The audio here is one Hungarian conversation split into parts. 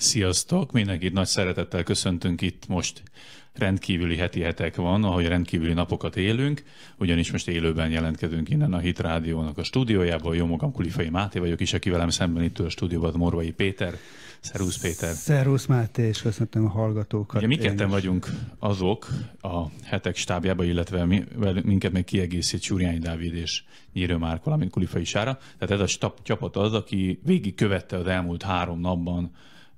Sziasztok! Mindenkit nagy szeretettel köszöntünk itt most rendkívüli heti hetek van, ahogy rendkívüli napokat élünk, ugyanis most élőben jelentkezünk innen a Hit Rádiónak a stúdiójából. Jó magam Kulifai Máté vagyok is, aki velem szemben itt a stúdióban Morvai Péter. Szerusz Péter! Szerusz Máté, és köszöntöm a hallgatókat. Ugye mi ketten vagyunk azok a hetek stábjában, illetve mi, minket még kiegészít Súrjányi Dávid és Nyírő Márk, valamint Kulifai Sára. Tehát ez a stab, csapat az, aki végig követte az elmúlt három napban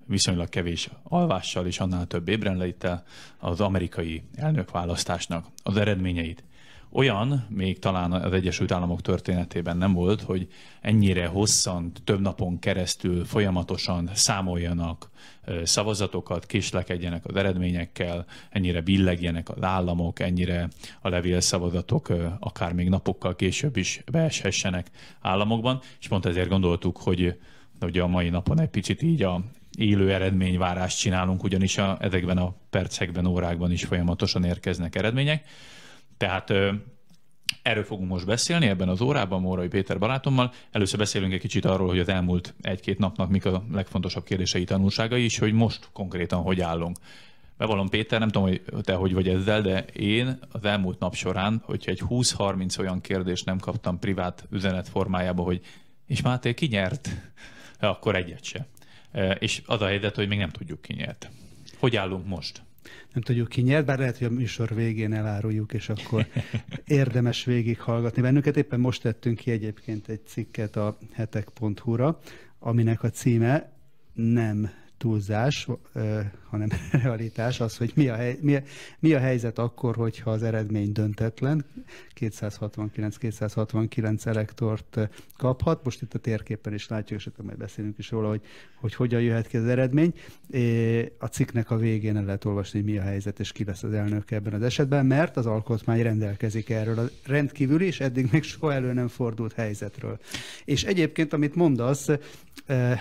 viszonylag kevés alvással és annál több ébrenleittel az amerikai elnökválasztásnak az eredményeit. Olyan még talán az Egyesült Államok történetében nem volt, hogy ennyire hosszan, több napon keresztül folyamatosan számoljanak szavazatokat, késlekedjenek az eredményekkel, ennyire billegjenek az államok, ennyire a levélszavazatok akár még napokkal később is beeshessenek államokban, és pont ezért gondoltuk, hogy ugye a mai napon egy picit így a élő eredményvárást csinálunk, ugyanis a, ezekben a percekben, órákban is folyamatosan érkeznek eredmények. Tehát Erről fogunk most beszélni ebben az órában Mórai Péter barátommal. Először beszélünk egy kicsit arról, hogy az elmúlt egy-két napnak mik a legfontosabb kérdései, tanulságai, és hogy most konkrétan hogy állunk. Bevallom Péter, nem tudom, hogy te hogy vagy ezzel, de én az elmúlt nap során, hogyha egy 20-30 olyan kérdést nem kaptam privát üzenet formájába, hogy és Máté ki nyert, akkor egyet se. És az a helyzet, hogy még nem tudjuk ki nyert. Hogy állunk most? nem tudjuk ki nyert, bár lehet, hogy a műsor végén eláruljuk, és akkor érdemes végighallgatni bennünket. Éppen most tettünk ki egyébként egy cikket a hetek.hu-ra, aminek a címe nem túlzás, hanem realitás az, hogy mi a, hely, mi, mi a helyzet akkor, hogyha az eredmény döntetlen, 269-269 elektort kaphat. Most itt a térképen is látjuk, és akkor majd beszélünk is róla, hogy, hogy hogyan jöhet ki az eredmény. A cikknek a végén el lehet olvasni, hogy mi a helyzet, és ki lesz az elnök ebben az esetben, mert az alkotmány rendelkezik erről a rendkívüli, és eddig még soha elő nem fordult helyzetről. És egyébként, amit mondasz,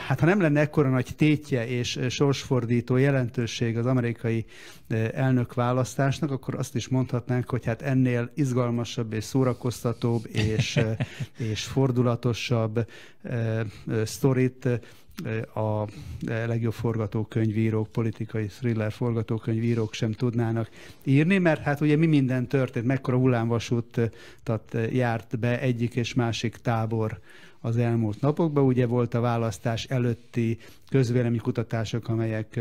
hát ha nem lenne ekkora nagy tétje és sorsfordító jelentőség az amerikai elnök választásnak, akkor azt is mondhatnánk, hogy hát ennél izgalmasabb és szórakoztatóbb és, és fordulatosabb sztorit a legjobb forgatókönyvírók, politikai thriller forgatókönyvírók sem tudnának írni, mert hát ugye mi minden történt, mekkora hullámvasútat járt be egyik és másik tábor az elmúlt napokban. Ugye volt a választás előtti közvéleménykutatások, amelyek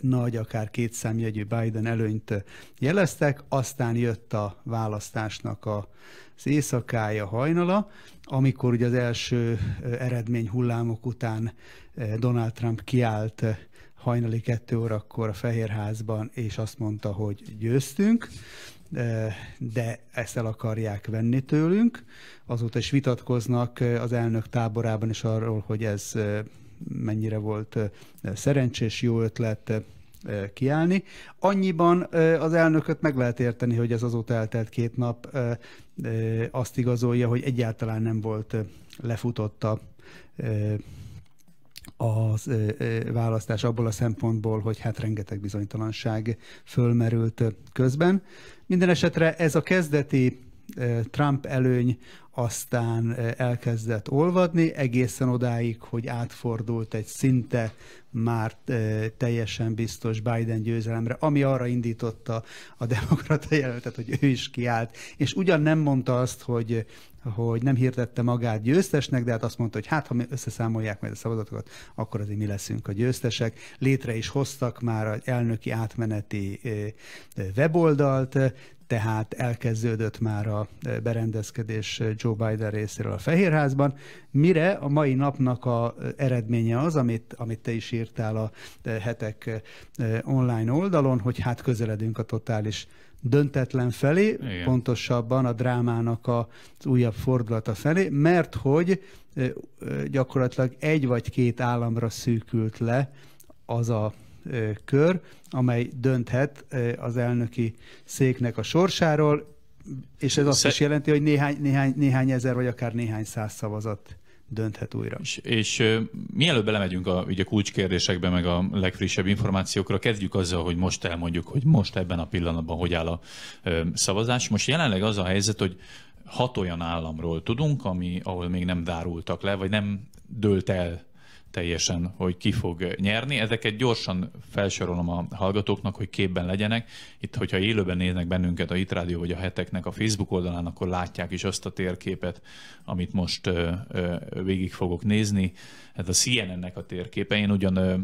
nagy, akár két számjegyű Biden előnyt jeleztek, aztán jött a választásnak az éjszakája, hajnala, amikor ugye az első eredmény hullámok után Donald Trump kiállt hajnali kettő órakor a Fehérházban, és azt mondta, hogy győztünk, de ezt el akarják venni tőlünk. Azóta is vitatkoznak az elnök táborában is arról, hogy ez mennyire volt szerencsés, jó ötlet kiállni. Annyiban az elnököt meg lehet érteni, hogy ez azóta eltelt két nap azt igazolja, hogy egyáltalán nem volt lefutotta a választás abból a szempontból, hogy hát rengeteg bizonytalanság fölmerült közben. Minden esetre ez a kezdeti Trump előny aztán elkezdett olvadni, egészen odáig, hogy átfordult egy szinte már teljesen biztos Biden győzelemre, ami arra indította a demokrata jelöltet, hogy ő is kiállt, és ugyan nem mondta azt, hogy hogy nem hirdette magát győztesnek, de hát azt mondta, hogy hát ha összeszámolják majd a szavazatokat, akkor azért mi leszünk a győztesek. Létre is hoztak már egy elnöki átmeneti weboldalt, tehát elkezdődött már a berendezkedés Joe Biden részéről a Fehérházban, mire a mai napnak a eredménye az, amit, amit te is írtál a hetek online oldalon, hogy hát közeledünk a totális döntetlen felé, Igen. pontosabban a drámának az újabb fordulata felé, mert hogy gyakorlatilag egy vagy két államra szűkült le az a kör, amely dönthet az elnöki széknek a sorsáról, és ez azt Sze... is jelenti, hogy néhány, néhány, néhány ezer vagy akár néhány száz szavazat dönthet újra. És, és uh, mielőtt belemegyünk a ugye, kulcskérdésekbe, meg a legfrissebb információkra, kezdjük azzal, hogy most elmondjuk, hogy most ebben a pillanatban hogy áll a uh, szavazás. Most jelenleg az a helyzet, hogy hat olyan államról tudunk, ami, ahol még nem dárultak le, vagy nem dőlt el teljesen, hogy ki fog nyerni. Ezeket gyorsan felsorolom a hallgatóknak, hogy képben legyenek. Itt, hogyha élőben néznek bennünket a Hit Radio vagy a heteknek a Facebook oldalán, akkor látják is azt a térképet, amit most ö, ö, végig fogok nézni. Ez a CNN-nek a térképe. Én ugyan ö,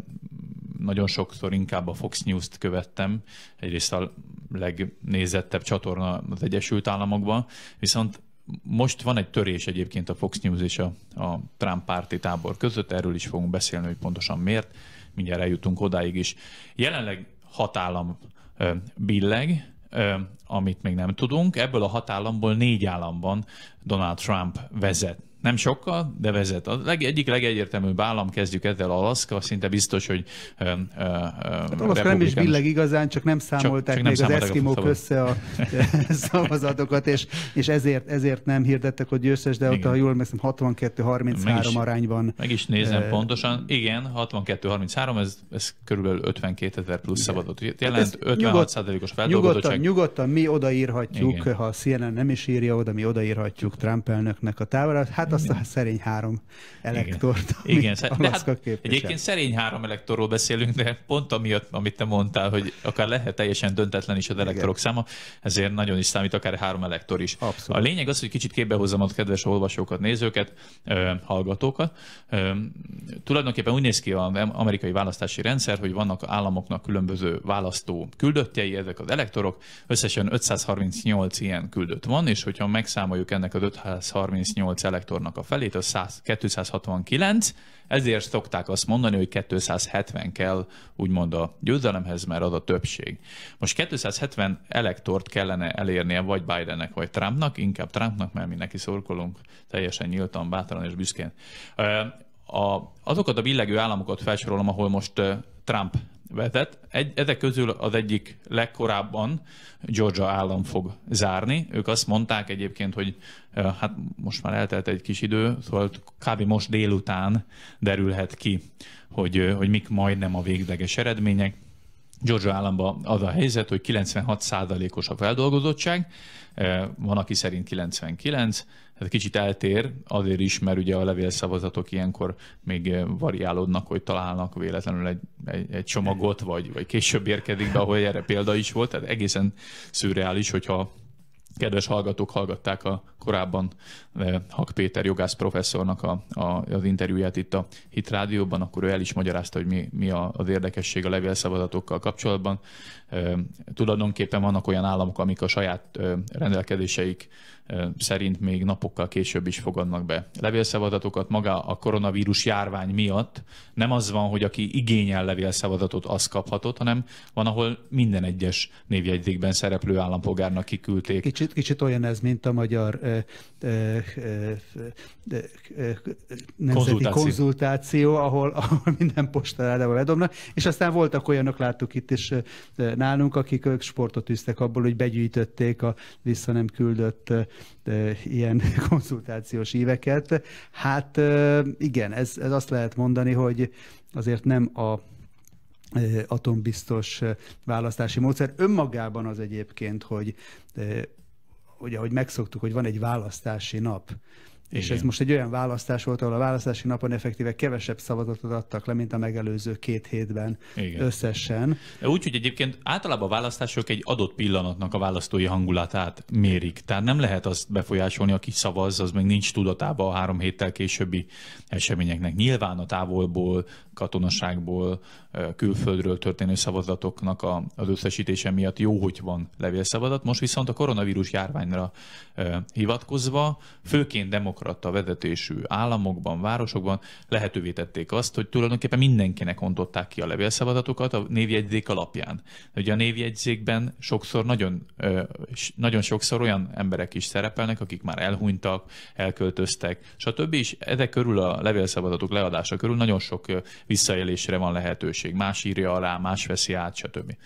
nagyon sokszor inkább a Fox News-t követtem, egyrészt a legnézettebb csatorna az Egyesült Államokban, viszont most van egy törés egyébként a Fox News és a, a Trump párti tábor között, erről is fogunk beszélni, hogy pontosan miért, mindjárt eljutunk odáig is. Jelenleg hat állam ö, billeg, ö, amit még nem tudunk, ebből a hat államból négy államban Donald Trump vezet nem sokkal, de vezet. A leg, egyik legegyértelműbb állam, kezdjük ezzel Alaszka, szinte biztos, hogy uh, uh, hát Alaszka nem is billeg igazán, csak nem számolták csak, csak még nem az eszkimók össze a szavazatokat, és, és ezért, ezért nem hirdettek, hogy győztes, de Igen. ott, ha jól emlékszem, 62-33 arányban. Meg is nézem uh, pontosan. Igen, 62-33, ez, ez körülbelül 52 ezer plusz szavazott. Jelent hát 56 százalékos feldolgozottság. Nyugodtan, nyugodtan mi odaírhatjuk, Igen. ha a CNN nem is írja oda, mi odaírhatjuk Trump elnöknek a távolat. Hát azt a szerény három elektort, Igen, Igen. De hát egyébként szerény három elektorról beszélünk, de pont amiatt, amit te mondtál, hogy akár lehet teljesen döntetlen is az elektorok Igen. száma, ezért nagyon is számít akár három elektor is. Abszolút. A lényeg az, hogy kicsit képbe hozzam a kedves olvasókat, nézőket, hallgatókat. Tulajdonképpen úgy néz ki az amerikai választási rendszer, hogy vannak államoknak különböző választó küldöttjei, ezek az elektorok, összesen 538 ilyen küldött van, és hogyha megszámoljuk ennek az 538 elektor faktornak a felét, az 100, 269, ezért szokták azt mondani, hogy 270 kell úgymond a győzelemhez, mert az a többség. Most 270 elektort kellene elérnie vagy Bidennek, vagy Trumpnak, inkább Trumpnak, mert mi neki szorkolunk teljesen nyíltan, bátran és büszkén. A, azokat a billegő államokat felsorolom, ahol most Trump vezet. Egy, ezek közül az egyik legkorábban Georgia állam fog zárni. Ők azt mondták egyébként, hogy hát most már eltelt egy kis idő, szóval kb. most délután derülhet ki, hogy, hogy mik majdnem a végleges eredmények. Georgia államban az a helyzet, hogy 96%-os a feldolgozottság, van, aki szerint 99, ez kicsit eltér, azért is, mert ugye a levélszavazatok ilyenkor még variálódnak, hogy találnak véletlenül egy, egy, egy csomagot, vagy, vagy később érkezik be, ahol erre példa is volt, tehát egészen szürreális, hogyha kedves hallgatók hallgatták a korábban eh, Hak Péter jogász professzornak a, a, az interjúját itt a Hit Rádióban, akkor ő el is magyarázta, hogy mi, mi az érdekesség a levélszavazatokkal kapcsolatban. E, tulajdonképpen vannak olyan államok, amik a saját rendelkezéseik szerint még napokkal később is fogadnak be levélszavazatokat. Maga a koronavírus járvány miatt nem az van, hogy aki igényel levélszavazatot, az kaphatott, hanem van, ahol minden egyes névjegyzékben szereplő állampolgárnak kiküldték. Kicsit, kicsit olyan ez, mint a magyar ö, ö, ö, nemzeti konzultáció, konzultáció ahol, ahol minden postáládával ledobnak, és aztán voltak olyanok, láttuk itt is nálunk, akik sportot üztek abból, hogy begyűjtötték a vissza nem küldött ilyen konzultációs éveket. Hát igen, ez, ez azt lehet mondani, hogy azért nem a atombiztos választási módszer. Önmagában az egyébként, hogy ugye, ahogy megszoktuk, hogy van egy választási nap, és Igen. ez most egy olyan választás volt, ahol a választási napon effektíve kevesebb szavazatot adtak le, mint a megelőző két hétben Igen. összesen. Úgy, hogy egyébként általában a választások egy adott pillanatnak a választói hangulatát mérik. Tehát nem lehet azt befolyásolni, aki szavaz, az még nincs tudatában a három héttel későbbi eseményeknek. Nyilván a távolból, katonaságból, külföldről történő szavazatoknak az összesítése miatt jó, hogy van levélszavazat. Most viszont a koronavírus járványra hivatkozva, főként demokrata vezetésű államokban, városokban lehetővé tették azt, hogy tulajdonképpen mindenkinek ontották ki a levélszavazatokat a névjegyzék alapján. Ugye a névjegyzékben sokszor nagyon, nagyon sokszor olyan emberek is szerepelnek, akik már elhunytak, elköltöztek, stb. És ezek körül a levélszavazatok leadása körül nagyon sok visszaélésre van lehetőség. Más írja alá, más veszi át, stb.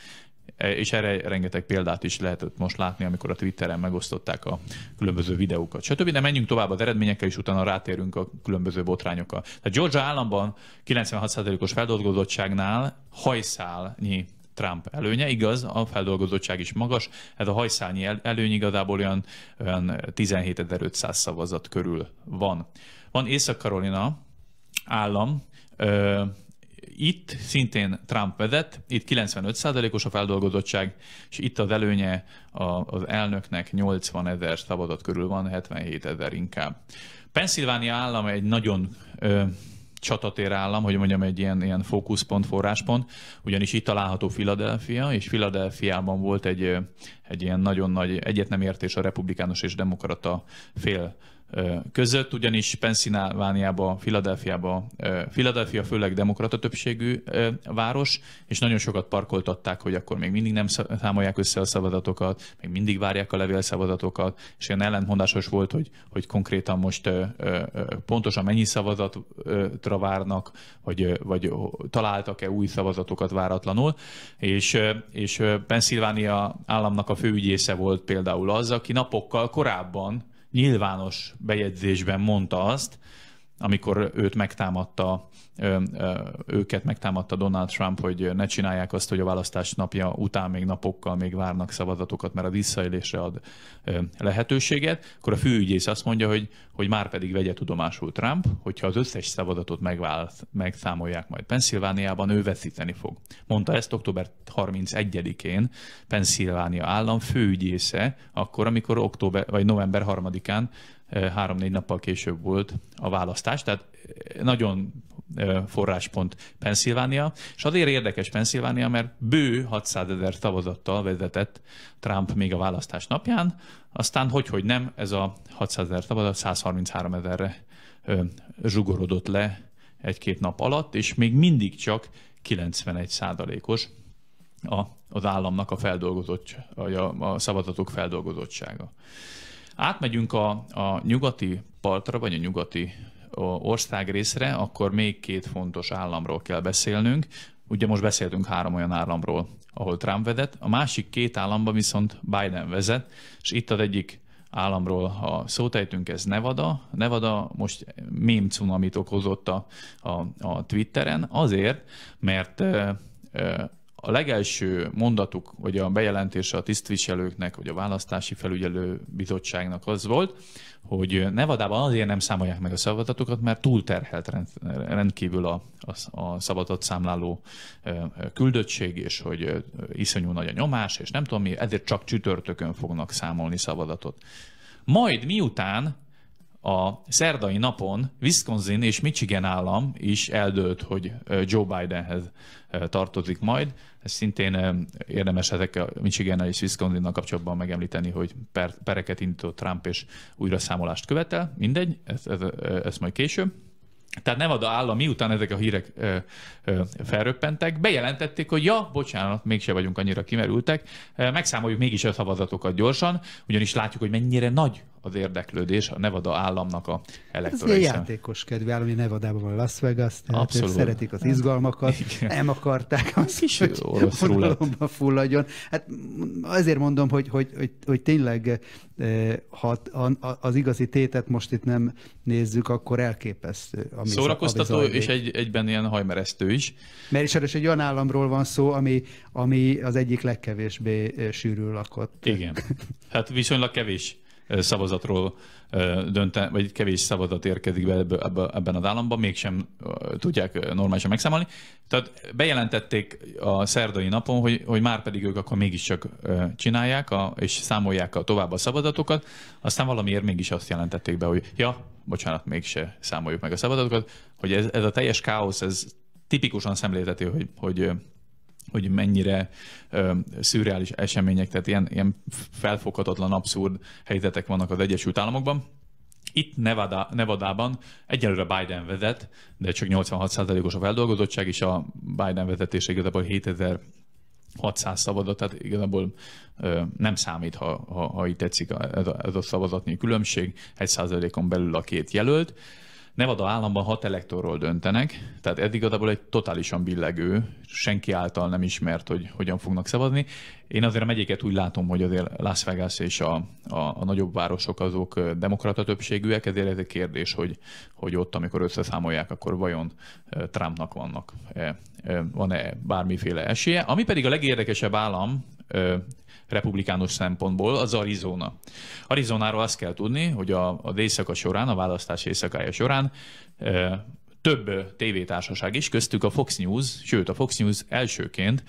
E, és erre rengeteg példát is lehetett most látni, amikor a Twitteren megosztották a különböző videókat, stb. De menjünk tovább az eredményekkel, és utána rátérünk a különböző botrányokkal. Tehát Georgia államban 96%-os feldolgozottságnál hajszálnyi Trump előnye. Igaz, a feldolgozottság is magas, ez a hajszálnyi előny igazából olyan, olyan 17.500 szavazat körül van. Van Észak-Karolina állam, Itt szintén Trump vezet, itt 95%-os a feldolgozottság, és itt az előnye az elnöknek 80 ezer szavazat körül van, 77 ezer inkább. Pennsylvania állam egy nagyon ö, csatatér állam, hogy mondjam, egy ilyen, ilyen fókuszpont, forráspont, ugyanis itt található Philadelphia, és Philadelphiában volt egy, egy ilyen nagyon nagy egyetnemértés a republikánus és demokrata fél között, ugyanis Pennsylvániába, Philadelphiába, Philadelphia főleg demokrata többségű város, és nagyon sokat parkoltatták, hogy akkor még mindig nem számolják össze a szavazatokat, még mindig várják a levélszavazatokat, és ilyen ellentmondásos volt, hogy, hogy konkrétan most pontosan mennyi szavazatra várnak, vagy, vagy találtak-e új szavazatokat váratlanul, és, és Pennsylvania államnak a főügyésze volt például az, aki napokkal korábban nyilvános bejegyzésben mondta azt, amikor őt megtámadta, őket megtámadta Donald Trump, hogy ne csinálják azt, hogy a választás napja után még napokkal még várnak szavazatokat, mert a visszaélésre ad lehetőséget, akkor a főügyész azt mondja, hogy, hogy már pedig vegye tudomásul Trump, hogyha az összes szavazatot megválaszt, megszámolják majd Pennsylvániában, ő veszíteni fog. Mondta ezt október 31-én Pennsylvánia állam főügyésze, akkor, amikor október, vagy november 3-án három-négy nappal később volt a választás, tehát nagyon forráspont Pennsylvania, és azért érdekes Pennsylvania, mert bő 600 ezer szavazattal vezetett Trump még a választás napján, aztán hogy, hogy nem, ez a 600 ezer szavazat 133 ezerre zsugorodott le egy-két nap alatt, és még mindig csak 91 százalékos a, az államnak a feldolgozott, a, a szavazatok feldolgozottsága. Átmegyünk a, a nyugati partra, vagy a nyugati országrészre, akkor még két fontos államról kell beszélnünk. Ugye most beszéltünk három olyan államról, ahol Trump vezet, a másik két államban viszont Biden vezet, és itt az egyik államról, ha szót ejtünk, ez Nevada. Nevada most mém cunamit okozott a, a, a Twitteren, azért, mert a legelső mondatuk, vagy a bejelentése a tisztviselőknek, vagy a választási felügyelő bizottságnak az volt, hogy Nevadában azért nem számolják meg a szavazatokat, mert túlterhelt rendkívül a, a, a szavazatszámláló küldöttség, és hogy iszonyú nagy a nyomás, és nem tudom mi, ezért csak csütörtökön fognak számolni szavazatot. Majd miután a szerdai napon Wisconsin és Michigan állam is eldőlt, hogy Joe Bidenhez tartozik majd. Ez szintén érdemes ezek a Michigan és Wisconsin kapcsolatban megemlíteni, hogy per, pereket indított Trump és újra számolást követel. Mindegy, ez, ez, ez majd később. Tehát Nevada állam, miután ezek a hírek ö, ö, felröppentek, bejelentették, hogy ja, bocsánat, mégse vagyunk annyira kimerültek, megszámoljuk mégis a szavazatokat gyorsan, ugyanis látjuk, hogy mennyire nagy az érdeklődés a Nevada államnak a elektorai Ez játékos kedvű állami Nevadában van Las Vegas, tehát Abszolút. szeretik az izgalmakat, Igen. nem akarták azt, Kis hogy forgalomba fulladjon. Hát azért mondom, hogy, hogy, hogy, hogy tényleg ha az igazi tétet most itt nem nézzük, akkor elképesztő. Ami Szórakoztató és egy, egyben ilyen hajmeresztő is. Mert is egy olyan államról van szó, ami, ami az egyik legkevésbé sűrű lakott. Igen, hát viszonylag kevés szavazatról dönte, vagy kevés szavazat érkezik be ebben az államban, mégsem tudják normálisan megszámolni. Tehát bejelentették a szerdai napon, hogy, hogy már pedig ők akkor mégiscsak csinálják, a, és számolják a tovább a szavazatokat, aztán valamiért mégis azt jelentették be, hogy ja, bocsánat, mégse számoljuk meg a szavazatokat, hogy ez, ez a teljes káosz, ez tipikusan szemléltető, hogy, hogy hogy mennyire ö, szürreális események, tehát ilyen, ilyen felfoghatatlan, abszurd helyzetek vannak az Egyesült Államokban. Itt Nevada, Nevadában egyelőre Biden vezet, de csak 86%-os a feldolgozottság, és a Biden vezetése igazából 7000 600 szavazat, tehát igazából ö, nem számít, ha, ha, ha itt tetszik ez a, ez a szavazatnyi különbség, egy százalékon belül a két jelölt. Nevada államban hat elektorról döntenek, tehát eddig igazából egy totálisan billegő, senki által nem ismert, hogy hogyan fognak szavazni. Én azért a megyéket úgy látom, hogy azért Las Vegas és a, a, a nagyobb városok azok demokrata többségűek, ezért ez egy kérdés, hogy, hogy ott, amikor összeszámolják, akkor vajon Trumpnak vannak, van-e bármiféle esélye. Ami pedig a legérdekesebb állam, republikánus szempontból, az Arizona. Arizonáról azt kell tudni, hogy a, a éjszaka során, a választás éjszakája során több tévétársaság is, köztük a Fox News, sőt a Fox News elsőként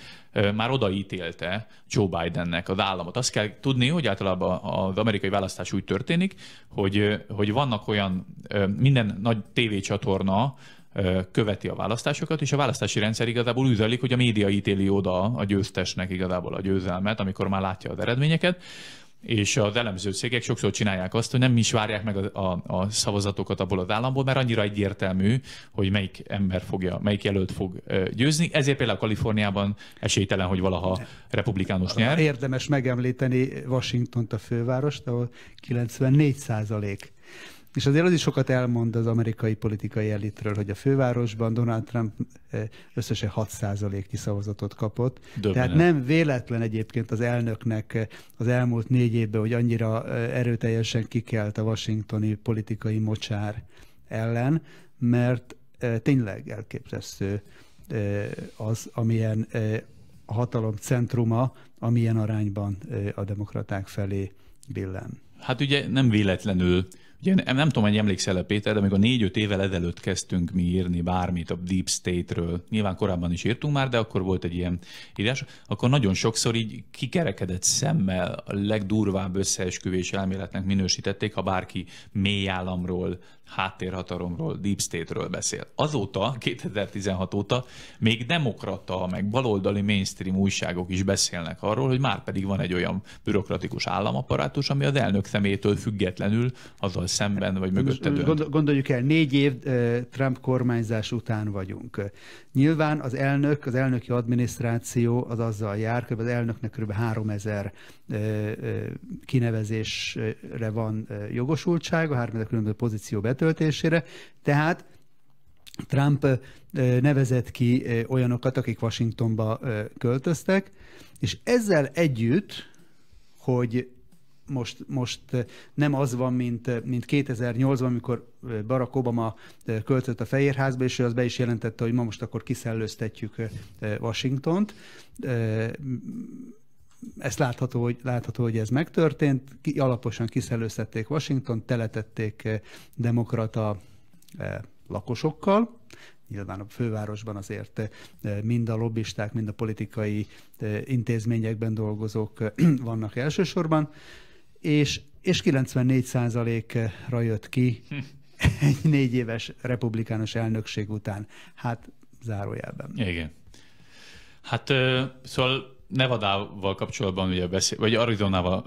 már odaítélte Joe Bidennek az államot. Azt kell tudni, hogy általában az amerikai választás úgy történik, hogy, hogy vannak olyan, minden nagy tévécsatorna követi a választásokat, és a választási rendszer igazából üzelik, hogy a média ítéli oda a győztesnek igazából a győzelmet, amikor már látja az eredményeket és az elemző cégek sokszor csinálják azt, hogy nem is várják meg a, a, a szavazatokat abból az államból, mert annyira egyértelmű, hogy melyik ember fogja, melyik jelölt fog győzni. Ezért például Kaliforniában esélytelen, hogy valaha republikánus nyer. Érdemes megemlíteni Washington a fővárost, ahol 94 százalék és azért az is sokat elmond az amerikai politikai elitről, hogy a fővárosban Donald Trump eh, összesen 6%-nyi szavazatot kapott. Döbbenet. Tehát nem véletlen egyébként az elnöknek eh, az elmúlt négy évben, hogy annyira eh, erőteljesen kikelt a washingtoni politikai mocsár ellen, mert tényleg elképesztő az, amilyen a hatalom centruma, amilyen arányban a demokraták felé billen. Hát ugye nem véletlenül Ugye nem, nem tudom, hogy emlékszel-e Péter, de amikor négy-öt évvel ezelőtt kezdtünk mi írni bármit a Deep State-ről, nyilván korábban is írtunk már, de akkor volt egy ilyen írás, akkor nagyon sokszor így kikerekedett szemmel a legdurvább összeesküvés elméletnek minősítették, ha bárki mély államról, háttérhatalomról, Deep State-ről beszél. Azóta, 2016 óta még demokrata, meg baloldali mainstream újságok is beszélnek arról, hogy már pedig van egy olyan bürokratikus államaparátus, ami az elnök szemétől függetlenül azzal szemben vagy mögötte dönt. Gondoljuk el, négy év Trump kormányzás után vagyunk. Nyilván az elnök, az elnöki adminisztráció az azzal jár, hogy az elnöknek kb. 3000 kinevezésre van jogosultsága, 3000 különböző pozíció betöltésére, tehát Trump nevezett ki olyanokat, akik Washingtonba költöztek, és ezzel együtt, hogy most, most nem az van, mint, mint 2008-ban, amikor Barack Obama költött a Fehérházba, és ő az be is jelentette, hogy ma most akkor kiszellőztetjük Washingtont. Ezt látható, hogy, látható, hogy ez megtörtént. Alaposan kiszellőztették Washington, teletették demokrata lakosokkal, nyilván a fővárosban azért mind a lobbisták, mind a politikai intézményekben dolgozók vannak elsősorban, és, és 94 ra jött ki egy négy éves republikánus elnökség után. Hát zárójelben. Igen. Hát szóval Nevadával kapcsolatban ugye beszél, vagy Arizonával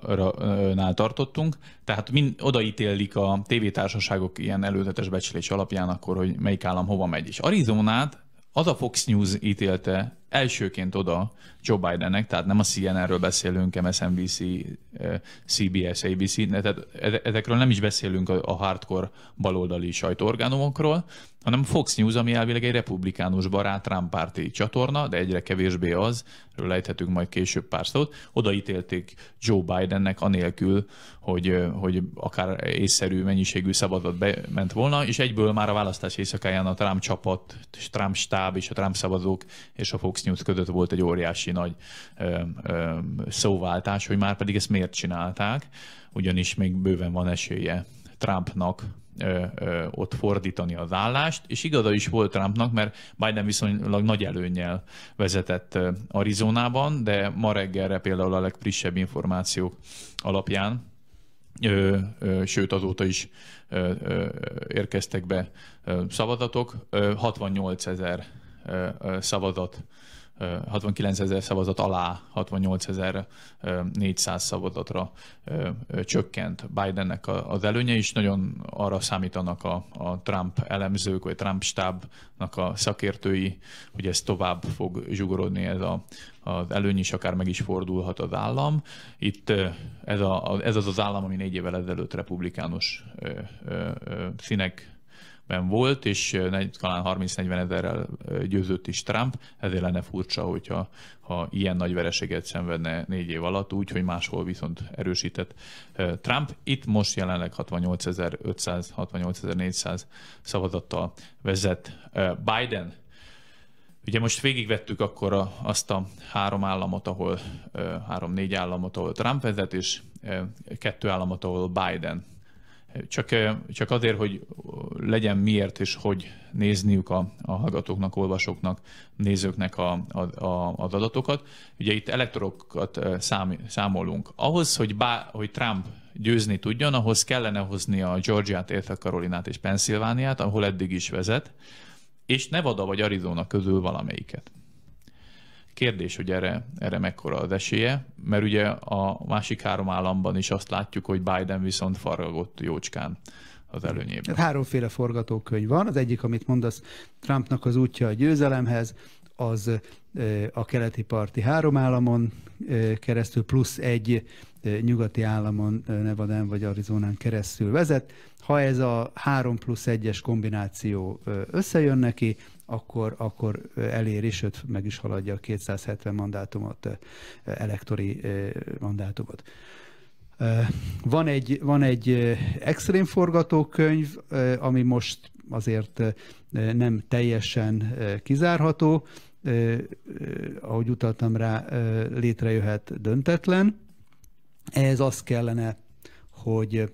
tartottunk, tehát mind odaítélik a tévétársaságok ilyen előzetes becslés alapján akkor, hogy melyik állam hova megy. És Arizonát az a Fox News ítélte elsőként oda Joe Bidennek, tehát nem a CNN-ről beszélünk, MSNBC, CBS, ABC, tehát ezekről nem is beszélünk a hardcore baloldali sajtóorgánumokról, hanem Fox News, ami elvileg egy republikánus barát Trump párti csatorna, de egyre kevésbé az, erről lejthetünk majd később pár szót, odaítélték Joe Bidennek anélkül, hogy, hogy akár észszerű mennyiségű szavazat bement volna, és egyből már a választás éjszakáján a Trump csapat, Trump stáb és a Trump szavazók és a Fox News között volt egy óriási nagy ö, ö, szóváltás, hogy már pedig ezt miért csinálták, ugyanis még bőven van esélye Trumpnak ott fordítani az állást, és igaza is volt Trumpnak, mert Biden viszonylag nagy előnnyel vezetett Arizonában, de ma reggelre például a legfrissebb információk alapján Ö, ö, sőt azóta is ö, ö, érkeztek be ö, szavazatok. Ö, 68 ezer szavazat 69 ezer szavazat alá 68 ezer 400 szavazatra csökkent Bidennek az előnye, és nagyon arra számítanak a, a Trump elemzők, vagy Trump stábnak a szakértői, hogy ez tovább fog zsugorodni ez a, az előny is akár meg is fordulhat az állam. Itt ez, a, ez az az állam, ami négy évvel ezelőtt republikánus színek ben volt, és talán 30-40 ezerrel győzött is Trump, ezért lenne furcsa, hogyha ha ilyen nagy vereséget szenvedne négy év alatt, úgy, hogy máshol viszont erősített Trump. Itt most jelenleg 68.500, 68.400 szavazattal vezet Biden. Ugye most végigvettük akkor a, azt a három államot, ahol három-négy államot, ahol Trump vezet, és kettő államot, ahol Biden Csak, csak azért, hogy legyen miért és hogy nézniük a, a hallgatóknak, olvasóknak, nézőknek a, a, a, az adatokat. Ugye itt elektorokat szám, számolunk. Ahhoz, hogy, bá, hogy Trump győzni tudjon, ahhoz kellene hozni a Georgiát, Észak Karolinát és Pennsylvániát, ahol eddig is vezet, és Nevada vagy Arizona közül valamelyiket. Kérdés, hogy erre, erre mekkora az esélye, mert ugye a másik három államban is azt látjuk, hogy Biden viszont faragott jócskán az előnyében. Hát háromféle forgatókönyv van. Az egyik, amit mondasz, Trumpnak az útja a győzelemhez, az a keleti parti három államon keresztül, plusz egy nyugati államon, Nevadán vagy Arizonán keresztül vezet. Ha ez a három plusz egyes kombináció összejön neki, akkor, akkor eléri, sőt meg is haladja a 270 mandátumot, elektori mandátumot. Van egy, van egy extrém forgatókönyv, ami most azért nem teljesen kizárható, ahogy utaltam rá, létrejöhet döntetlen. Ez az kellene, hogy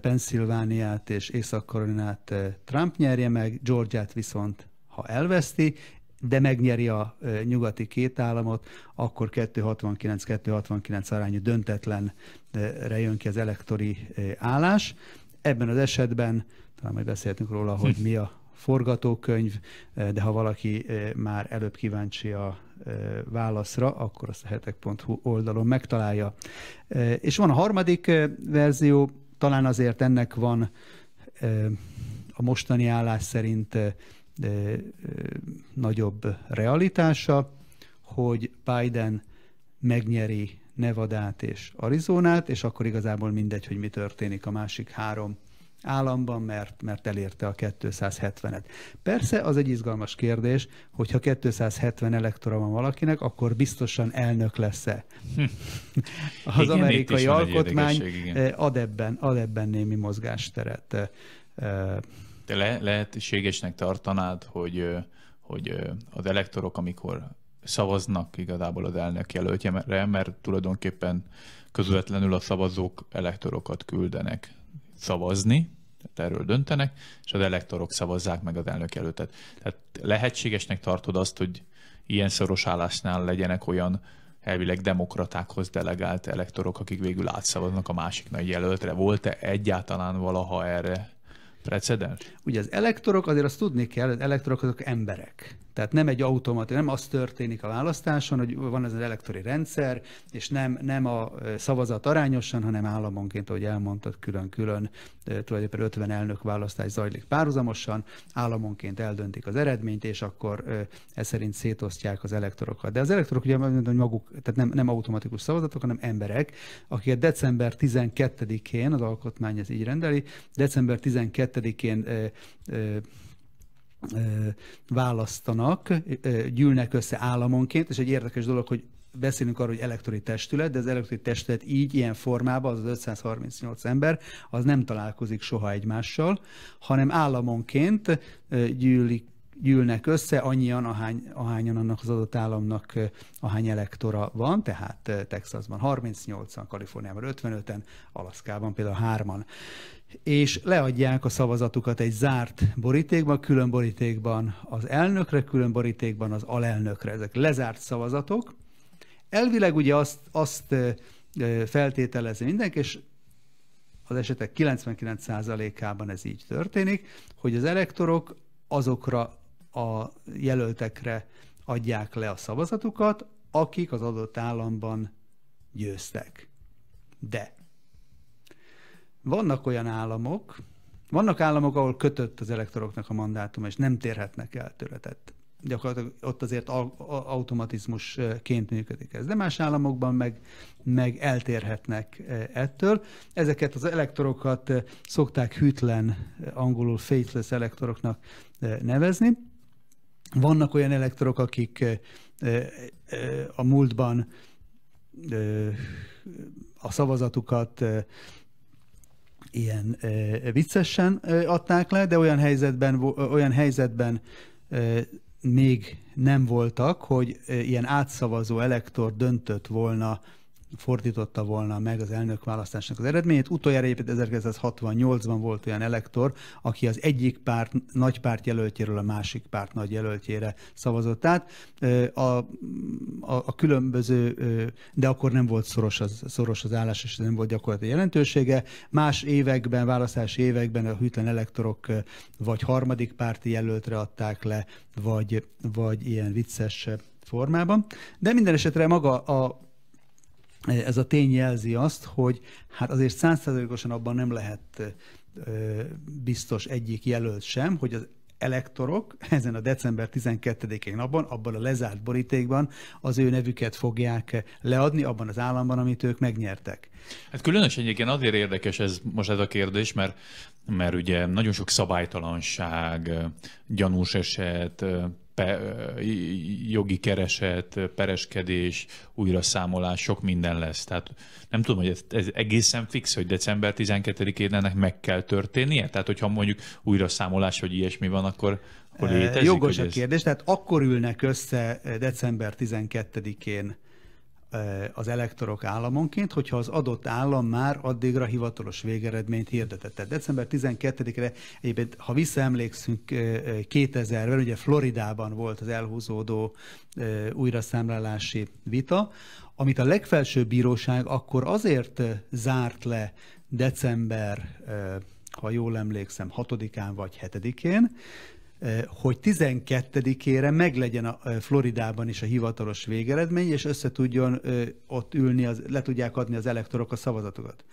Pennsylvániát és Észak-Karolinát Trump nyerje meg, Georgiát viszont ha elveszti, de megnyeri a nyugati két államot, akkor 269-269 arányú döntetlenre jön ki az elektori állás. Ebben az esetben, talán majd beszéltünk róla, hogy mi a forgatókönyv, de ha valaki már előbb kíváncsi a válaszra, akkor azt a hetek.hu oldalon megtalálja. És van a harmadik verzió, talán azért ennek van a mostani állás szerint nagyobb realitása, hogy Biden megnyeri Nevadát és Arizonát, és akkor igazából mindegy, hogy mi történik a másik három államban, mert, mert elérte a 270-et. Persze az egy izgalmas kérdés, hogy ha 270 elektora van valakinek, akkor biztosan elnök lesz-e. Hm. Az igen, amerikai alkotmány ad ebben, ad ebben némi mozgásteret. Te le, lehetségesnek tartanád, hogy, hogy az elektorok, amikor szavaznak igazából az elnök jelöltjemre, mert tulajdonképpen közvetlenül a szavazók elektorokat küldenek szavazni, tehát erről döntenek, és az elektorok szavazzák meg az elnök jelöltet. Tehát lehetségesnek tartod azt, hogy ilyen szoros állásnál legyenek olyan elvileg demokratákhoz delegált elektorok, akik végül átszavaznak a másik nagy jelöltre. Volt-e egyáltalán valaha erre precedens? Ugye az elektorok, azért azt tudni kell, az elektorok azok emberek. Tehát nem egy automat, nem az történik a választáson, hogy van ez az elektori rendszer, és nem, nem a szavazat arányosan, hanem államonként, ahogy elmondtad, külön-külön, tulajdonképpen 50 elnök választás zajlik párhuzamosan, államonként eldöntik az eredményt, és akkor ez szerint szétosztják az elektorokat. De az elektorok ugye maguk, tehát nem, nem automatikus szavazatok, hanem emberek, akik december 12-én, az alkotmány ez így rendeli, december 12-én választanak, gyűlnek össze államonként, és egy érdekes dolog, hogy beszélünk arról, hogy elektori testület, de az elektori testület így, ilyen formában, az, az 538 ember, az nem találkozik soha egymással, hanem államonként gyűlik gyűlnek össze, annyian, ahány, ahányan annak az adott államnak ahány elektora van, tehát Texasban 38-an, Kaliforniában 55-en, Alaszkában például 3-an és leadják a szavazatukat egy zárt borítékban, külön borítékban az elnökre, külön borítékban az alelnökre. Ezek lezárt szavazatok. Elvileg ugye azt, azt feltételezi mindenki, és az esetek 99%-ában ez így történik, hogy az elektorok azokra a jelöltekre adják le a szavazatukat, akik az adott államban győztek. De vannak olyan államok, vannak államok, ahol kötött az elektoroknak a mandátum, és nem térhetnek el tőle. Tehát gyakorlatilag ott azért automatizmusként működik ez. De más államokban meg, meg eltérhetnek e, ettől. Ezeket az elektorokat e, szokták hűtlen, e, angolul faithless elektoroknak nevezni. Vannak olyan elektorok, akik a múltban a szavazatukat ilyen viccesen adták le, de olyan helyzetben, olyan helyzetben még nem voltak, hogy ilyen átszavazó elektor döntött volna fordította volna meg az elnök választásnak az eredményét. Utoljára egyébként 1968-ban volt olyan elektor, aki az egyik párt nagy párt jelöltjéről a másik párt nagy jelöltjére szavazott át. A, a, a különböző, de akkor nem volt szoros az, szoros az állás, és nem volt gyakorlati jelentősége. Más években, választási években a hűtlen elektorok vagy harmadik párti jelöltre adták le, vagy, vagy ilyen vicces formában. De minden esetre maga a ez a tény jelzi azt, hogy hát azért százszerzalékosan abban nem lehet biztos egyik jelölt sem, hogy az elektorok ezen a december 12-én napon, abban a lezárt borítékban az ő nevüket fogják leadni abban az államban, amit ők megnyertek. Hát különösen egyébként azért érdekes ez most ez a kérdés, mert, mert ugye nagyon sok szabálytalanság, gyanús eset, pe, jogi kereset, pereskedés, újra számolás, sok minden lesz. Tehát nem tudom, hogy ez, ez egészen fix, hogy december 12-én ennek meg kell történnie? Tehát, hogyha mondjuk újra számolás, vagy ilyesmi van, akkor, akkor létezik? Jogos a kérdés, tehát akkor ülnek össze december 12-én az elektorok államonként, hogyha az adott állam már addigra hivatalos végeredményt hirdetett. Tehát december 12-re, egyébként, ha visszaemlékszünk 2000-ben, ugye Floridában volt az elhúzódó újraszámlálási vita, amit a legfelsőbb bíróság akkor azért zárt le december, ha jól emlékszem, 6-án vagy 7-én, Eh, hogy 12-ére meglegyen a eh, Floridában is a hivatalos végeredmény, és össze tudjon eh, ott ülni, az, le tudják adni az elektorok a szavazatokat.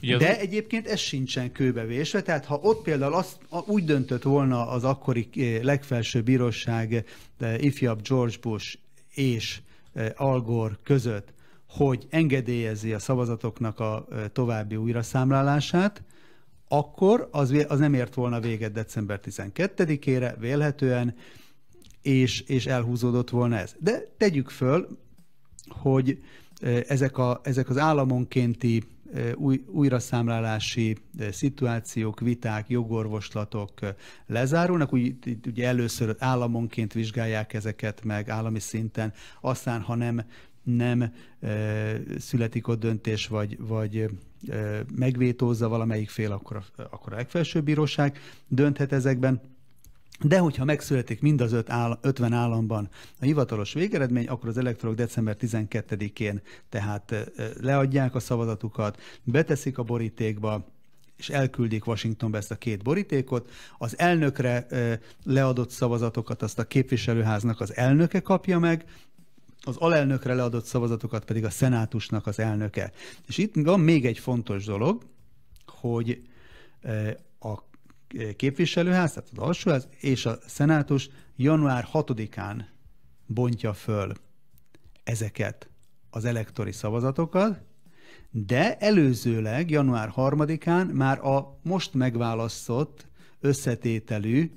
De egyébként ez sincsen kőbevésve, tehát ha ott például azt, úgy döntött volna az akkori legfelső bíróság ifjabb George Bush és Al Gore között, hogy engedélyezi a szavazatoknak a további újraszámlálását, akkor az, az nem ért volna véget december 12-ére, vélhetően, és, és elhúzódott volna ez. De tegyük föl, hogy ezek, a, ezek az államonkénti új, újraszámlálási szituációk, viták, jogorvoslatok lezárulnak. Úgy, ugye először államonként vizsgálják ezeket meg állami szinten, aztán, ha nem, nem születik ott döntés, vagy, vagy megvétózza valamelyik fél, akkor a, akkor a legfelsőbb bíróság dönthet ezekben. De hogyha megszületik mind az öt áll, 50 államban a hivatalos végeredmény, akkor az elektorok december 12-én tehát leadják a szavazatukat, beteszik a borítékba, és elküldik Washingtonba ezt a két borítékot. Az elnökre leadott szavazatokat azt a képviselőháznak az elnöke kapja meg, az alelnökre leadott szavazatokat pedig a szenátusnak az elnöke. És itt van még egy fontos dolog, hogy e, a képviselőház, tehát az alsóház és a szenátus január 6-án bontja föl ezeket az elektori szavazatokat, de előzőleg január 3-án már a most megválasztott összetételű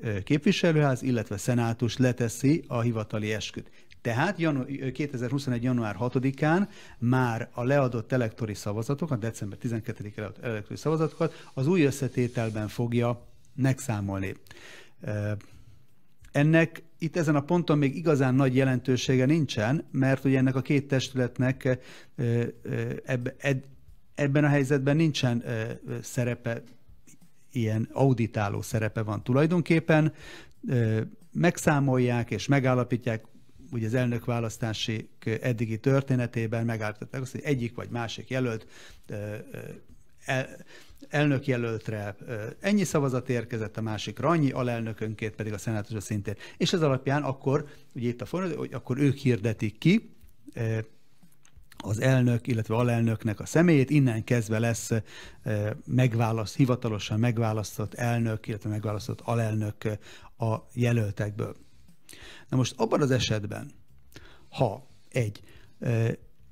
e, képviselőház, illetve szenátus leteszi a hivatali esküt. Tehát janu- 2021. január 6-án már a leadott elektori szavazatokat, december 12-ig leadott elektori szavazatokat az új összetételben fogja megszámolni. Ennek itt ezen a ponton még igazán nagy jelentősége nincsen, mert ugye ennek a két testületnek ebben a helyzetben nincsen szerepe, ilyen auditáló szerepe van tulajdonképpen, megszámolják és megállapítják, ugye az elnök választási eddigi történetében megállították azt, hogy egyik vagy másik jelölt el, elnök jelöltre ennyi szavazat érkezett, a másikra annyi, alelnökönként pedig a szenátusra szintén. És ez alapján akkor, ugye itt a forró, hogy akkor ők hirdetik ki az elnök, illetve alelnöknek a személyét, innen kezdve lesz megválaszt, hivatalosan megválasztott elnök, illetve megválasztott alelnök a jelöltekből. Na most abban az esetben, ha egy,